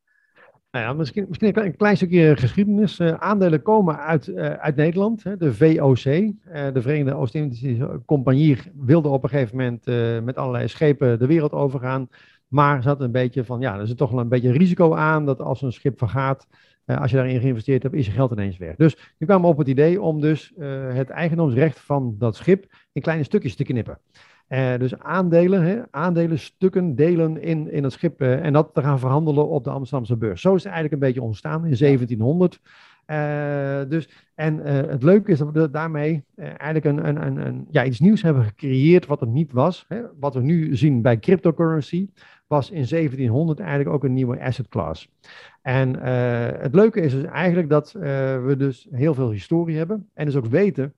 Nou ja, misschien, misschien een klein stukje geschiedenis. Uh, aandelen komen uit, uh, uit Nederland, hè, de VOC. Eh, de Verenigde Oost-Indische Compagnie wilde op een gegeven moment met allerlei schepen de wereld overgaan. Maar zat een beetje van, ja, er zit toch wel een beetje risico aan dat als een schip vergaat, als je daarin geïnvesteerd hebt, is je geld ineens weg. Dus nu kwamen op het idee om dus uh, het eigendomsrecht van dat schip in kleine stukjes te knippen. Uh, dus aandelen, hè, aandelen, stukken, delen in, in het schip en dat te gaan verhandelen op de Amsterdamse beurs. Zo is het eigenlijk een beetje ontstaan in 1700. Dus, en het leuke is dat we daarmee eigenlijk een, een, een, een, ja, iets nieuws hebben gecreëerd wat er niet was. Hè, wat we nu zien bij cryptocurrency was in 1700 eigenlijk ook een nieuwe asset class. En het leuke is dus eigenlijk dat we dus heel veel historie hebben en dus ook weten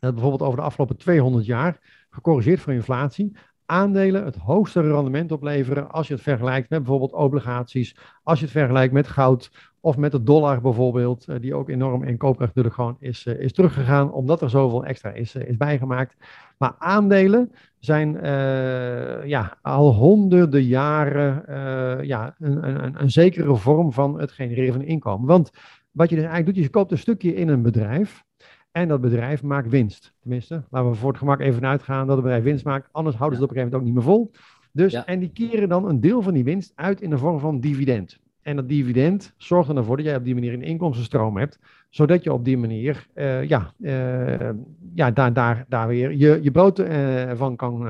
dat bijvoorbeeld over de afgelopen 200 jaar, gecorrigeerd voor inflatie, aandelen het hoogste rendement opleveren als je het vergelijkt met bijvoorbeeld obligaties, als je het vergelijkt met goud of met de dollar bijvoorbeeld, uh, die ook enorm in koopkracht natuurlijk gewoon is, uh, is teruggegaan, omdat er zoveel extra is, uh, is bijgemaakt. Maar aandelen zijn ja, al honderden jaren ja, een, een, een zekere vorm van het genereren van inkomen. Want wat je dus eigenlijk doet, je koopt een stukje in een bedrijf. En dat bedrijf maakt winst. Tenminste, laten we voor het gemak even uitgaan dat het bedrijf winst maakt. Anders houden ze het op een gegeven moment ook niet meer vol. Dus, ja. En die keren dan een deel van die winst uit in de vorm van dividend. En dat dividend zorgt ervoor dat jij op die manier een inkomstenstroom hebt, zodat je op die manier uh, ja, uh, ja, daar, daar, daar weer je, je brood uh, van kan,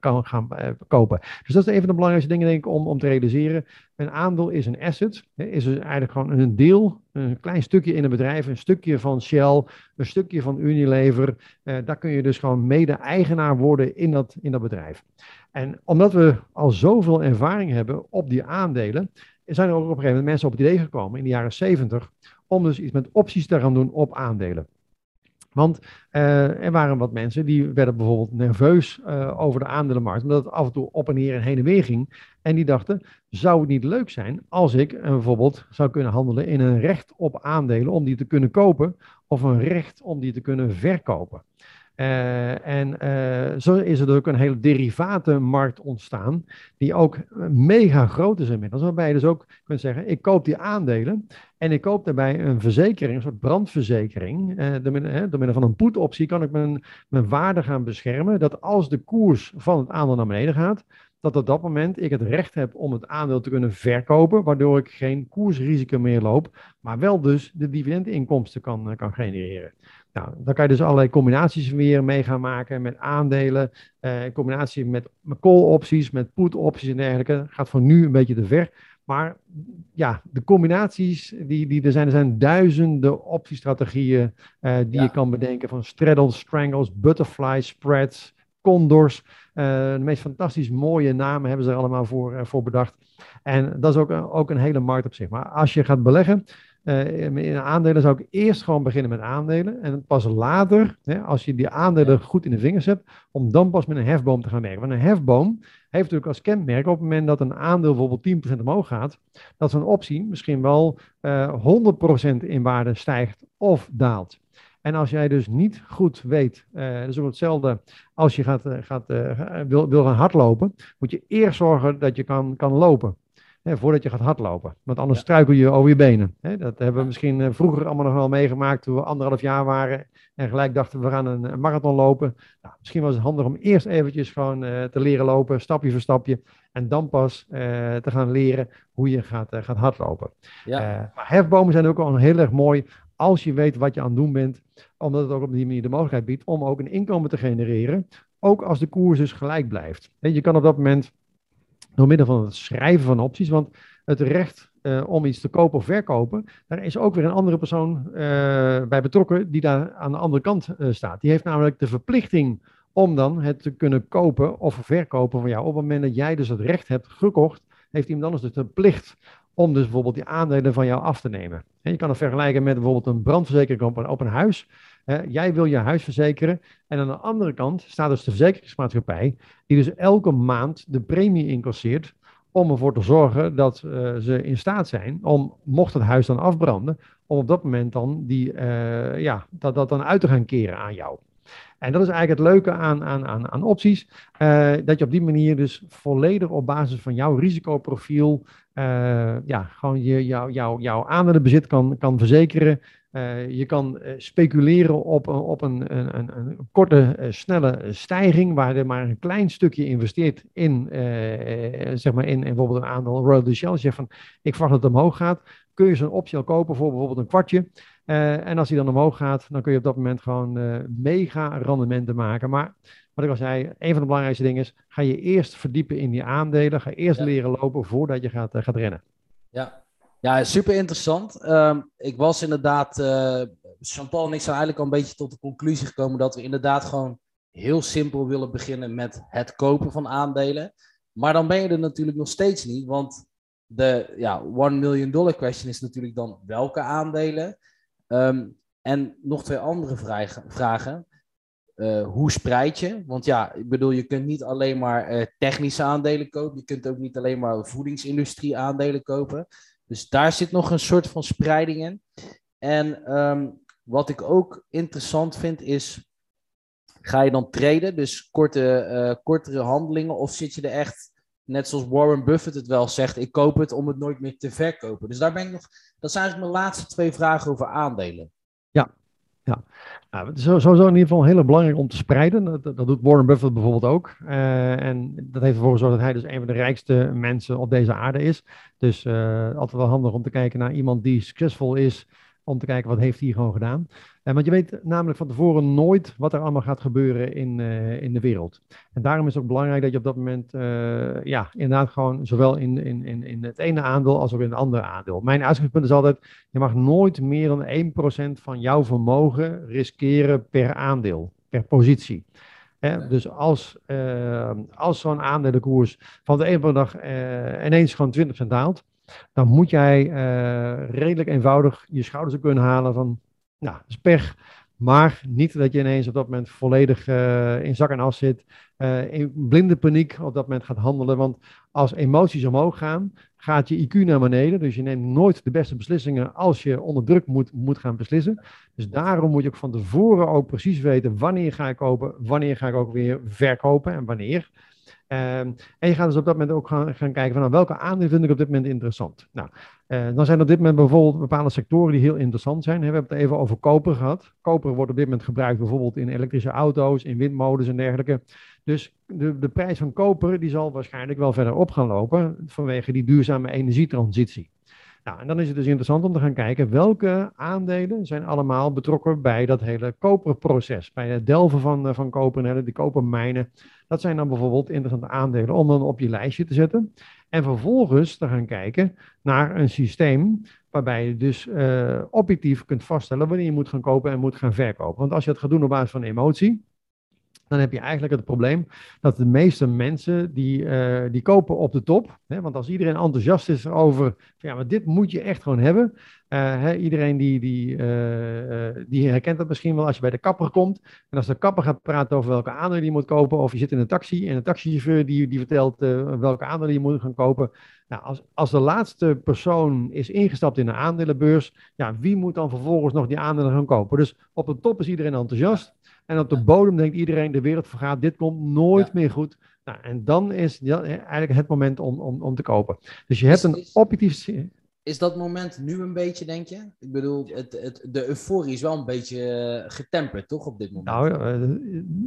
kan gaan kopen. Dus dat is een van de belangrijkste dingen denk ik om, om te realiseren. Een aandeel is een asset, is dus eigenlijk gewoon een deel, een klein stukje in een bedrijf, een stukje van Shell, een stukje van Unilever. daar kun je dus gewoon mede-eigenaar worden in dat, in dat bedrijf. En omdat we al zoveel ervaring hebben op die aandelen, zijn er ook op een gegeven moment mensen op het idee gekomen in de jaren 70 om dus iets met opties te gaan doen op aandelen. Want uh, er waren wat mensen die werden bijvoorbeeld nerveus uh, over de aandelenmarkt, omdat het af en toe op en neer en heen en weer ging. En die dachten, zou het niet leuk zijn als ik bijvoorbeeld zou kunnen handelen in een recht op aandelen om die te kunnen kopen, of een recht om die te kunnen verkopen. Uh, en uh, zo is er ook een hele derivatenmarkt ontstaan, die ook mega groot is inmiddels. Waarbij je dus ook kunt zeggen, ik koop die aandelen en ik koop daarbij een verzekering, een soort brandverzekering. Uh, door, middel, door middel van een put-optie kan ik mijn, mijn waarde gaan beschermen, dat als de koers van het aandeel naar beneden gaat, dat op dat moment ik het recht heb om het aandeel te kunnen verkopen, waardoor ik geen koersrisico meer loop, maar wel dus de dividendinkomsten kan, kan genereren. Nou, dan kan je dus allerlei combinaties weer mee gaan maken met aandelen, eh, in combinatie met, call-opties, met put-opties en dergelijke. Gaat voor nu een beetje te ver. Maar ja, de combinaties die, die er zijn, er zijn duizenden optiestrategieën uh, die ja. je kan bedenken. Van straddles, strangles, butterfly spreads, condors. Uh, de meest fantastisch mooie namen hebben ze er allemaal voor, uh, voor bedacht. En dat is ook, ook een hele markt op zich. Maar als je gaat beleggen, in aandelen zou ik eerst gewoon beginnen met aandelen. En pas later, hè, als je die aandelen goed in de vingers hebt, om dan pas met een hefboom te gaan werken. Want een hefboom heeft natuurlijk als kenmerk op het moment dat een aandeel bijvoorbeeld 10% omhoog gaat, dat zo'n optie misschien wel uh, 100% in waarde stijgt of daalt. En als jij dus niet goed weet, uh, dat is ook hetzelfde als je gaat, gaat, uh, wil, wil gaan hardlopen, moet je eerst zorgen dat je kan, kan lopen. Hè, voordat je gaat hardlopen. Want anders struikel je over je benen. Hè. Dat hebben we misschien eh, vroeger allemaal nog wel meegemaakt toen we anderhalf jaar waren en gelijk dachten we gaan een, een marathon lopen. Nou, misschien was het handig om eerst eventjes gewoon eh, te leren lopen, stapje voor stapje. En dan pas eh, te gaan leren hoe je gaat, gaat hardlopen. Ja. maar hefbomen zijn ook al heel erg mooi als je weet wat je aan het doen bent. Omdat het ook op die manier de mogelijkheid biedt om ook een inkomen te genereren. Ook als de koers dus gelijk blijft. je kan op dat moment door middel van het schrijven van opties, want het recht uh, om iets te kopen of verkopen, daar is ook weer een andere persoon uh, bij betrokken die daar aan de andere kant uh, staat. Die heeft namelijk de verplichting om dan het te kunnen kopen of verkopen van jou. Op het moment dat jij dus het recht hebt gekocht, heeft iemand anders dus de plicht om dus bijvoorbeeld die aandelen van jou af te nemen. En je kan het vergelijken met bijvoorbeeld een brandverzekering op een, op een huis. Jij wil je huis verzekeren en aan de andere kant staat dus de verzekeringsmaatschappij die dus elke maand de premie incasseert om ervoor te zorgen dat uh, ze in staat zijn om, mocht het huis dan afbranden, om op dat moment dan die, uh, ja, dat, dat dan uit te gaan keren aan jou. En dat is eigenlijk het leuke aan, aan, aan, aan opties, uh, dat je op die manier dus volledig op basis van jouw risicoprofiel ja, gewoon je, jou, jou, jouw aandelenbezit kan, kan verzekeren. Uh, je kan uh, speculeren op, op een, een, een, een korte, uh, snelle stijging, waar je maar een klein stukje investeert in, zeg maar in, bijvoorbeeld een aandeel Royal Shell. Als je zegt van, ik verwacht dat het omhoog gaat, kun je zo'n optie al kopen voor bijvoorbeeld een kwartje. en als die dan omhoog gaat, dan kun je op dat moment gewoon mega rendementen maken. Maar wat ik al zei, een van de belangrijkste dingen is, ga je eerst verdiepen in die aandelen, ga eerst ja. leren lopen voordat je gaat, gaat rennen. Ja, ja, super interessant. Um, ik was inderdaad, uh, Jean-Paul en ik zijn eigenlijk al een beetje tot de conclusie gekomen dat we inderdaad gewoon heel simpel willen beginnen met het kopen van aandelen. Maar dan ben je er natuurlijk nog steeds niet, want de ja, one million dollar question is natuurlijk dan welke aandelen? Um, en nog twee andere vragen. Uh, hoe spreid je? Want ja, ik bedoel, je kunt niet alleen maar uh, technische aandelen kopen. Je kunt ook niet alleen maar voedingsindustrie aandelen kopen. Dus daar zit nog een soort van spreiding in. En um, wat ik ook interessant vind is, ga je dan traden, dus korte, uh, kortere handelingen, of zit je er echt, net zoals Warren Buffett het wel zegt, ik koop het om het nooit meer te verkopen. Dus daar ben ik nog, dat zijn eigenlijk mijn laatste twee vragen over aandelen. Ja, ja. Nou, het is sowieso in ieder geval heel belangrijk om te spreiden. Dat, doet Warren Buffett bijvoorbeeld ook. Uh, en dat heeft ervoor gezorgd dat hij dus een van de rijkste mensen op deze aarde is. Dus uh, altijd wel handig om te kijken naar iemand die succesvol is om te kijken wat heeft hij gewoon gedaan. Uh, want je weet namelijk van tevoren nooit wat er allemaal gaat gebeuren in, uh, in de wereld. En daarom is het ook belangrijk dat je op dat moment, uh, ja, inderdaad gewoon zowel in, in, in, in het ene aandeel als ook in het andere aandeel. Mijn uitgangspunt is altijd, je mag nooit meer dan 1% van jouw vermogen riskeren per aandeel, per positie. Hè? Dus als, als zo'n aandelenkoers van de ene dag ineens gewoon 20% daalt, dan moet jij uh, redelijk eenvoudig je schouders op kunnen halen van, nou, dat is pech. Maar niet dat je ineens op dat moment volledig uh, in zak en as zit, uh, in blinde paniek op dat moment gaat handelen. Want als emoties omhoog gaan, gaat je IQ naar beneden. Dus je neemt nooit de beste beslissingen als je onder druk moet, moet gaan beslissen. Dus daarom moet je ook van tevoren ook precies weten wanneer ga ik kopen, wanneer ga ik ook weer verkopen en wanneer. Um, en je gaat dus op dat moment ook gaan, gaan kijken van nou, welke aandelen vind ik op dit moment interessant. Nou, uh, dan zijn op dit moment bijvoorbeeld bepaalde sectoren die heel interessant zijn. We hebben het even over koper gehad. Koper wordt op dit moment gebruikt bijvoorbeeld in elektrische auto's, in windmolens en dergelijke. Dus de, de prijs van koper die zal waarschijnlijk wel verder op gaan lopen vanwege die duurzame energietransitie. Nou, en dan is het dus interessant om te gaan kijken welke aandelen zijn allemaal betrokken bij dat hele koperproces. Bij het delven van, eh, van koper en die kopermijnen. Dat zijn dan bijvoorbeeld interessante aandelen om dan op je lijstje te zetten. En vervolgens te gaan kijken naar een systeem waarbij je dus uh, objectief kunt vaststellen wanneer je moet gaan kopen en moet gaan verkopen. Want als je het gaat doen op basis van emotie, dan heb je eigenlijk het probleem dat de meeste mensen die, uh, die kopen op de top. Hè, want als iedereen enthousiast is over, ja, maar dit moet je echt gewoon hebben. Uh, hè, iedereen die, die, uh, die herkent dat misschien wel als je bij de kapper komt. En als de kapper gaat praten over welke aandelen je moet kopen, of je zit in een taxi en een taxichauffeur die, die vertelt welke aandelen je moet gaan kopen. Nou, als, als de laatste persoon is ingestapt in een aandelenbeurs, ja, wie moet dan vervolgens nog die aandelen gaan kopen? Dus op de top is iedereen enthousiast. En op de bodem denkt iedereen, de wereld vergaat, dit komt nooit meer goed. Nou, en dan is ja, eigenlijk het moment om, om, om te kopen. Dus je hebt een objectief is dat moment nu een beetje, denk je? Ik bedoel, het, het, de euforie is wel een beetje eh, getemperd, toch, op dit moment? Nou,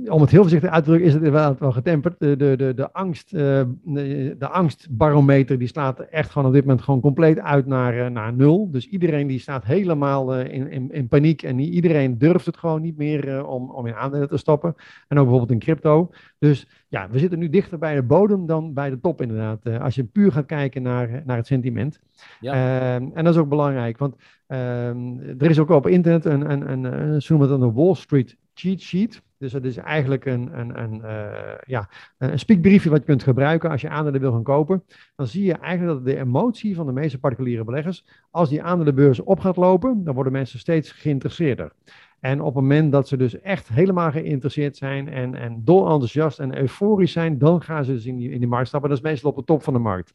uh, om het heel voorzichtig uit te drukken, is het wel, wel getemperd. De, de, de, de, angst, de, de, angstbarometer, die slaat echt gewoon op dit moment gewoon compleet uit naar, naar nul. Dus iedereen die staat helemaal in, in, in, paniek en iedereen durft het gewoon niet meer om, om in aandelen te stappen. En ook bijvoorbeeld in crypto. Dus ja, we zitten nu dichter bij de bodem dan bij de top inderdaad. als je puur gaat kijken naar, naar het sentiment. Ja. Ehm, en dat is ook belangrijk, want ehm, er is ook op internet een, een, een, een, ze noemen het een Wall Street cheat sheet. Dus dat is eigenlijk een, een, een, uh, ja, een spiekbriefje wat je kunt gebruiken als je aandelen wil gaan kopen. Dan zie je eigenlijk dat de emotie van de meeste particuliere beleggers, als die aandelenbeurs op gaat lopen, dan worden mensen steeds geïnteresseerder. En op het moment dat ze dus echt helemaal geïnteresseerd zijn en, en dol enthousiast en euforisch zijn, dan gaan ze dus in die, in die markt stappen. Dat is meestal op de top van de markt.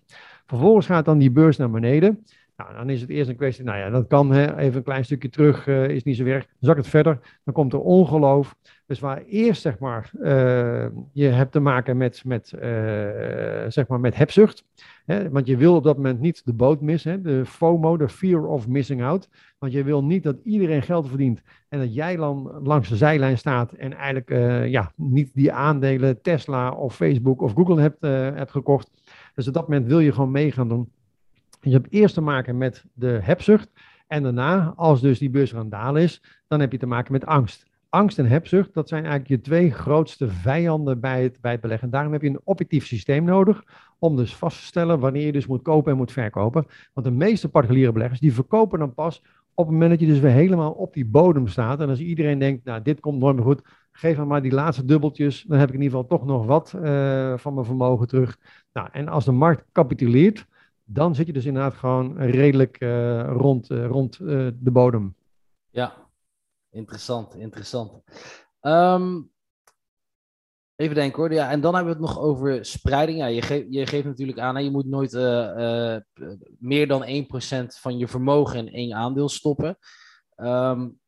Vervolgens gaat dan die beurs naar beneden. Nou, dan is het eerst een kwestie, nou ja, dat kan hè, even een klein stukje terug, uh, is niet zo erg. Dan zak het verder, dan komt er ongeloof. Dus waar eerst, zeg maar, uh, je hebt te maken met, met, uh, zeg maar met hebzucht. Hè, want je wil op dat moment niet de boot missen, hè, de FOMO, de fear of missing out. Want je wil niet dat iedereen geld verdient en dat jij dan langs de zijlijn staat en eigenlijk ja, niet die aandelen Tesla of Facebook of Google hebt, hebt gekocht. Dus op dat moment wil je gewoon mee gaan doen. Je hebt eerst te maken met de hebzucht. En daarna, als dus die beurs aan dalen is, dan heb je te maken met angst. Angst en hebzucht, dat zijn eigenlijk je twee grootste vijanden bij het, bij het beleggen. Daarom heb je een objectief systeem nodig om dus vast te stellen wanneer je dus moet kopen en moet verkopen. Want de meeste particuliere beleggers, die verkopen dan pas op het moment dat je dus weer helemaal op die bodem staat. En als iedereen denkt, nou dit komt nooit meer goed, geef me maar die laatste dubbeltjes, dan heb ik in ieder geval toch nog wat uh, van mijn vermogen terug. Nou, en als de markt capituleert, dan zit je dus inderdaad gewoon redelijk uh, rond, uh, rond de bodem. Ja, interessant, interessant. Um, even denken hoor. Ja, en dan hebben we het nog over spreiding. Ja, je, geeft, je geeft natuurlijk aan, hè, je moet nooit meer dan 1% van je vermogen in één aandeel stoppen. Um,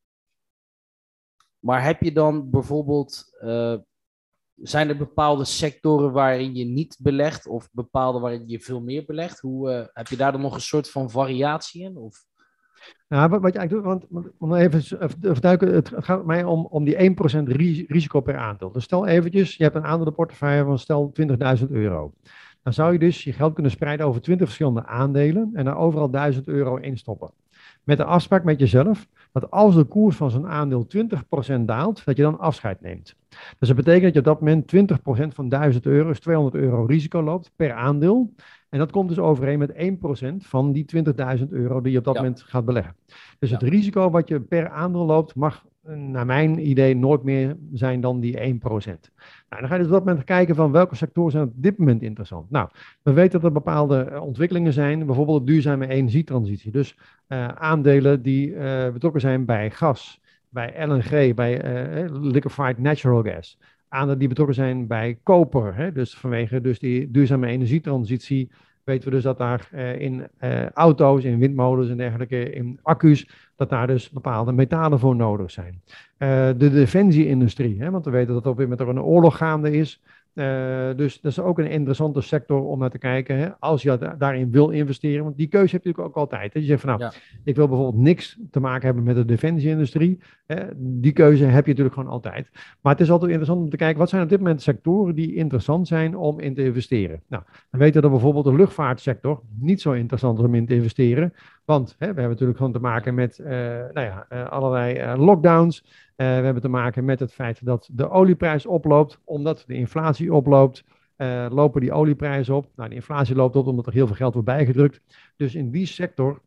maar heb je dan bijvoorbeeld zijn er bepaalde sectoren waarin je niet belegt of bepaalde waarin je veel meer belegt? Hoe, uh, heb je daar dan nog een soort van variatie in? Of? Nou, wat, je eigenlijk doet, want om even te verduiken, het gaat mij om, om die 1% risico per aandeel. Dus stel eventjes, je hebt een aandelenportefeuille van stel 20.000 euro. Dan zou je dus je geld kunnen spreiden over 20 verschillende aandelen en daar overal 1000 euro in stoppen. Met de afspraak met jezelf dat als de koers van zo'n aandeel 20% daalt, dat je dan afscheid neemt. Dus dat betekent dat je op dat moment 20% van 1000 euro, dus 200 euro risico loopt per aandeel. En dat komt dus overeen met 1% van die 20.000 euro die je op dat moment gaat beleggen. Dus het risico wat je per aandeel loopt mag naar mijn idee nooit meer zijn dan die 1%. Nou, dan ga je dus op dat moment kijken van welke sectoren zijn op dit moment interessant. Nou, we weten dat er bepaalde eh, ontwikkelingen zijn, bijvoorbeeld duurzame energietransitie. Dus uh, aandelen die uh, betrokken zijn bij gas, bij LNG, bij uh, liquefied natural gas. Aandelen die betrokken zijn bij koper, hè, dus vanwege dus die duurzame energietransitie weten we dus dat daar uh, in uh, auto's, in windmolens en dergelijke, in accu's, dat daar dus bepaalde metalen voor nodig zijn. Uh, de defensieindustrie, hè, want we weten dat er op dit moment een oorlog gaande is. Uh, dus dat is ook een interessante sector om naar te kijken. Hè, als je daarin wil investeren. Want die keuze heb je natuurlijk ook altijd. Hè. Je zegt van nou, ja. ik wil bijvoorbeeld niks te maken hebben met de defensieindustrie. Hè. Die keuze heb je natuurlijk gewoon altijd. Maar het is altijd interessant om te kijken, wat zijn op dit moment sectoren die interessant zijn om in te investeren? Nou, we weten dat bijvoorbeeld de luchtvaartsector niet zo interessant is om in te investeren. Want hè, we hebben natuurlijk gewoon te maken met uh, nou ja, uh, allerlei lockdowns. Uh, we hebben te maken met het feit dat de olieprijs oploopt, omdat de inflatie oploopt. Uh, lopen die olieprijzen op. Nou, de inflatie loopt op omdat er heel veel geld wordt bijgedrukt. Dus in die sector,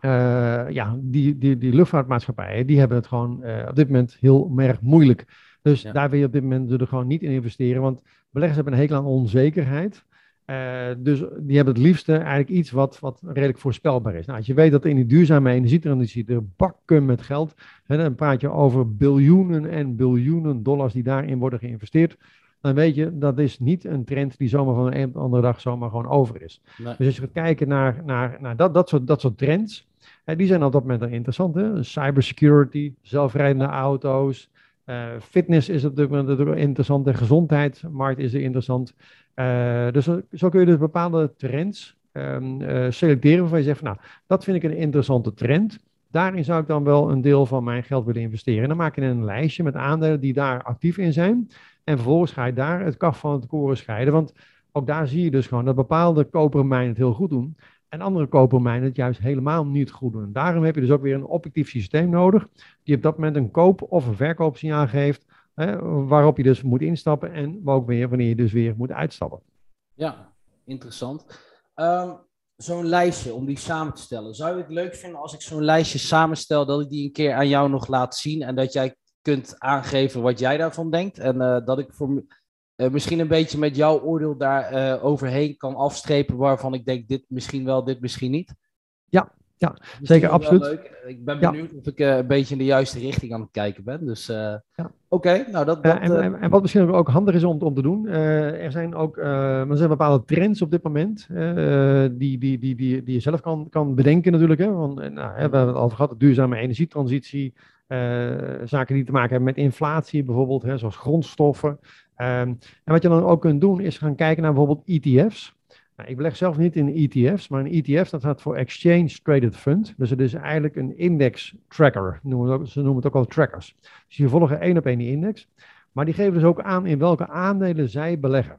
uh, ja, die, die, die luchtvaartmaatschappijen, die hebben het gewoon op dit moment heel erg moeilijk. Dus ja. daar wil je op dit moment er gewoon niet in investeren, want beleggers hebben een hekel aan onzekerheid. Uh, dus die hebben het liefste eigenlijk iets wat, wat redelijk voorspelbaar is. Nou, als je weet dat in die duurzame energietransitie er bakken met geld, hè, dan praat je over biljoenen en biljoenen dollars die daarin worden geïnvesteerd, dan weet je dat is niet een trend die zomaar van de een op de andere dag zomaar gewoon over is. Nee. Dus als je gaat kijken naar, naar, naar dat, dat, soort, dat soort trends, hè, die zijn op dat moment interessant. Hè? Cybersecurity, zelfrijdende auto's, fitness is op dit moment interessant en gezondheidsmarkt is er interessant. Dus zo kun je dus bepaalde trends um, selecteren waarvan je zegt van nou, dat vind ik een interessante trend. Daarin zou ik dan wel een deel van mijn geld willen investeren. En dan maak je een lijstje met aandelen die daar actief in zijn. En vervolgens ga je daar het kaf van het koren scheiden. Want ook daar zie je dus gewoon dat bepaalde kopermijnen het heel goed doen. En andere kopermijnen het juist helemaal niet goed doen. Daarom heb je dus ook weer een objectief systeem nodig. Die op dat moment een koop- of een verkoopsignaal geeft. Waarop je dus moet instappen. En ook weer wanneer je dus weer moet uitstappen. Ja, interessant. Um, zo'n lijstje om die samen te stellen. Zou je het leuk vinden als ik zo'n lijstje samenstel, dat ik die een keer aan jou nog laat zien en dat jij kunt aangeven wat jij daarvan denkt? En uh, dat ik voor, uh, misschien een beetje met jouw oordeel daar uh, overheen kan afstrepen waarvan ik denk dit misschien wel, dit misschien niet? Ja, zeker, absoluut. Leuk. Ik ben benieuwd of ik uh, een beetje in de juiste richting aan het kijken ben. Dus uh, ja. oké, okay, nou dat... dat en, en, en, wat misschien ook handig is om, om te doen, er zijn ook er zijn bepaalde trends op dit moment die, die, die, die, die je zelf kan, kan bedenken natuurlijk. Hè, want, nou, we hebben het al gehad, de duurzame energietransitie, zaken die te maken hebben met inflatie bijvoorbeeld, hè, zoals grondstoffen. Um, en wat je dan ook kunt doen is gaan kijken naar bijvoorbeeld ETF's. Nou, ik beleg zelf niet in ETF's, maar een ETF dat staat voor Exchange Traded Fund. Dus het is eigenlijk een index tracker. Noemen ze noemen het ook al trackers. Dus die volgen één op één die index. Maar die geven dus ook aan in welke aandelen zij beleggen.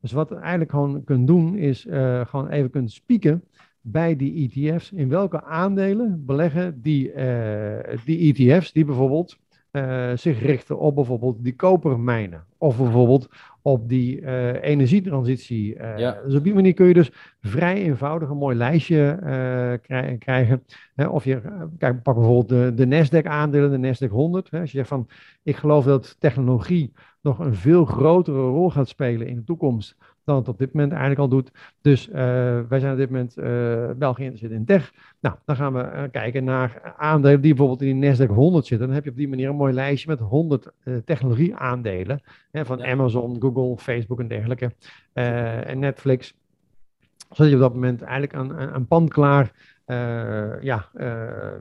Dus wat je eigenlijk gewoon kunt doen, is uh, gewoon even kunt spieken bij die ETF's. In welke aandelen beleggen die, uh, die ETF's die bijvoorbeeld uh, zich richten op bijvoorbeeld die kopermijnen. Of bijvoorbeeld op die uh, energietransitie. Uh, ja. Dus op die manier kun je dus vrij eenvoudig een mooi lijstje krij krijgen. Hè, of je, kijk, pak bijvoorbeeld de, de Nasdaq-aandelen, de Nasdaq 100. Hè, als je zegt van, ik geloof dat technologie nog een veel grotere rol gaat spelen in de toekomst dan het op dit moment eigenlijk al doet. Dus uh, wij zijn op dit moment uh, wel geïnteresseerd in tech. Nou, dan gaan we uh, kijken naar aandelen die bijvoorbeeld in die Nasdaq 100 zitten. Dan heb je op die manier een mooi lijstje met 100 technologieaandelen. Hè, van ja. Amazon, Google, Facebook en dergelijke. en Netflix. Zodat je op dat moment eigenlijk een, een, een pandklaar ja,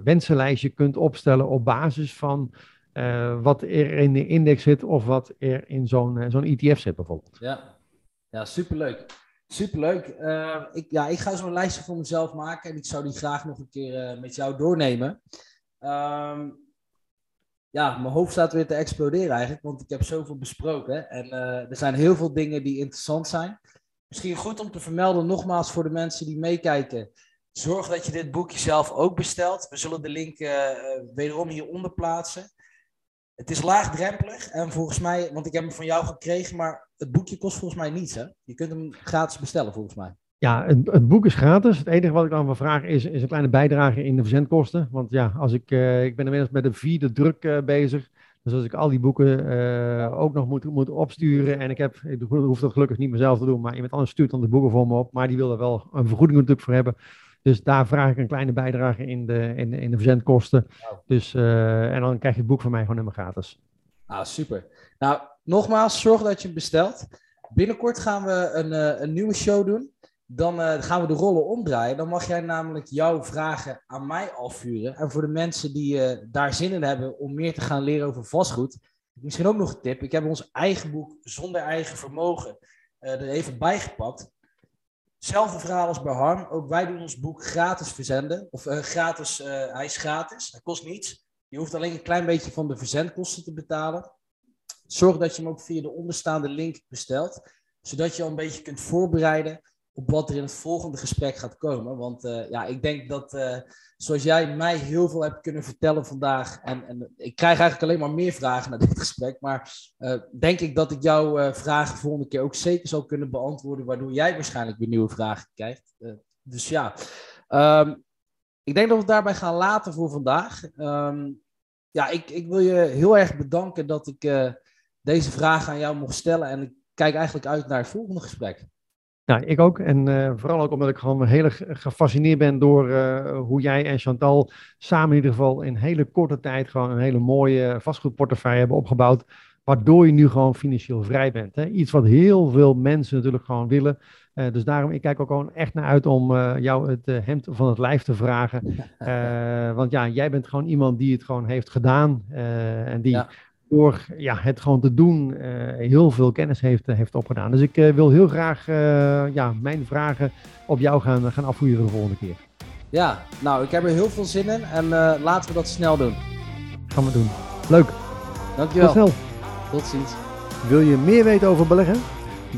wensenlijstje kunt opstellen op basis van... wat er in de index zit of wat er in zo'n zo'n ETF zit bijvoorbeeld. Ja, ja, superleuk. Superleuk. Uh, ik, ja, ik ga zo'n lijstje voor mezelf maken en ik zou die graag nog een keer uh, met jou doornemen. Um, ja, mijn hoofd staat weer te exploderen eigenlijk, want ik heb zoveel besproken. En uh, er zijn heel veel dingen die interessant zijn. Misschien goed om te vermelden, nogmaals voor de mensen die meekijken. Zorg dat je dit boekje zelf ook bestelt. We zullen de link wederom hieronder plaatsen. Het is laagdrempelig en volgens mij, want ik heb hem van jou gekregen, maar het boekje kost volgens mij niets. Hè? Je kunt hem gratis bestellen volgens mij. Ja, het, het, boek is gratis. Het enige wat ik dan van vraag is, is een kleine bijdrage in de verzendkosten. Want ja, als ik, uh, ik ben inmiddels met de vierde druk uh, bezig. Dus als ik al die boeken uh, ook nog moet, moet opsturen. En ik, heb, ik hoef dat gelukkig niet mezelf te doen. Maar iemand anders stuurt dan de boeken voor me op. Maar die wil er wel een vergoeding natuurlijk voor hebben. Dus daar vraag ik een kleine bijdrage in de, in in de verzendkosten. Dus, uh, en dan krijg je het boek van mij gewoon helemaal gratis. Ah, super. Nou, nogmaals, zorg dat je het bestelt. Binnenkort gaan we een, uh, een nieuwe show doen. Dan uh, gaan we de rollen omdraaien. Dan mag jij namelijk jouw vragen aan mij afvuren. En voor de mensen die uh, daar zin in hebben om meer te gaan leren over vastgoed. Misschien ook nog een tip. Ik heb ons eigen boek Zonder Eigen Vermogen er even bijgepakt. Hetzelfde verhaal als bij Harm. Ook wij doen ons boek gratis verzenden. Of uh, gratis, uh, hij is gratis. Hij kost niets. Je hoeft alleen een klein beetje van de verzendkosten te betalen. Zorg dat je hem ook via de onderstaande link bestelt. Zodat je al een beetje kunt voorbereiden op wat er in het volgende gesprek gaat komen. Want uh, ja, ik denk dat uh, zoals jij mij heel veel hebt kunnen vertellen vandaag. En, en ik krijg eigenlijk alleen maar meer vragen naar dit *laughs* gesprek. Maar uh, denk ik dat ik jouw vragen volgende keer ook zeker zal kunnen beantwoorden. Waardoor jij waarschijnlijk weer nieuwe vragen krijgt. dus ja, um, ik denk dat we het daarbij gaan laten voor vandaag. Um, ja, ik, ik wil je heel erg bedanken dat ik deze vragen aan jou mocht stellen. En ik kijk eigenlijk uit naar het volgende gesprek. Nou, ik ook. En uh, vooral ook omdat ik gewoon heel erg gefascineerd ben door uh, hoe jij en Chantal samen in ieder geval in hele korte tijd gewoon een hele mooie vastgoedportefeuille hebben opgebouwd. Waardoor je nu gewoon financieel vrij bent. Hè? Iets wat heel veel mensen natuurlijk gewoon willen. Uh, dus daarom, ik kijk ook gewoon echt naar uit om jou het hemd van het lijf te vragen. *laughs* want ja, jij bent gewoon iemand die het gewoon heeft gedaan. en die ja door ja, het gewoon te doen eh, heel veel kennis heeft, heeft opgedaan. Dus ik wil heel graag ja, mijn vragen op jou gaan, gaan afvoeren de volgende keer. Ja, nou, ik heb er heel veel zin in en laten we dat snel doen. Gaan we doen. Leuk. Dankjewel. Tot snel. Tot ziens. Wil je meer weten over beleggen?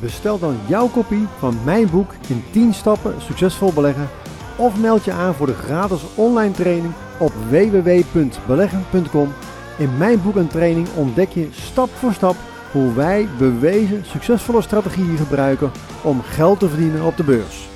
Bestel dan jouw kopie van mijn boek in 10 stappen succesvol beleggen of meld je aan voor de gratis online training op www.beleggen.com. In mijn boek en training ontdek je stap voor stap hoe wij bewezen succesvolle strategieën gebruiken om geld te verdienen op de beurs.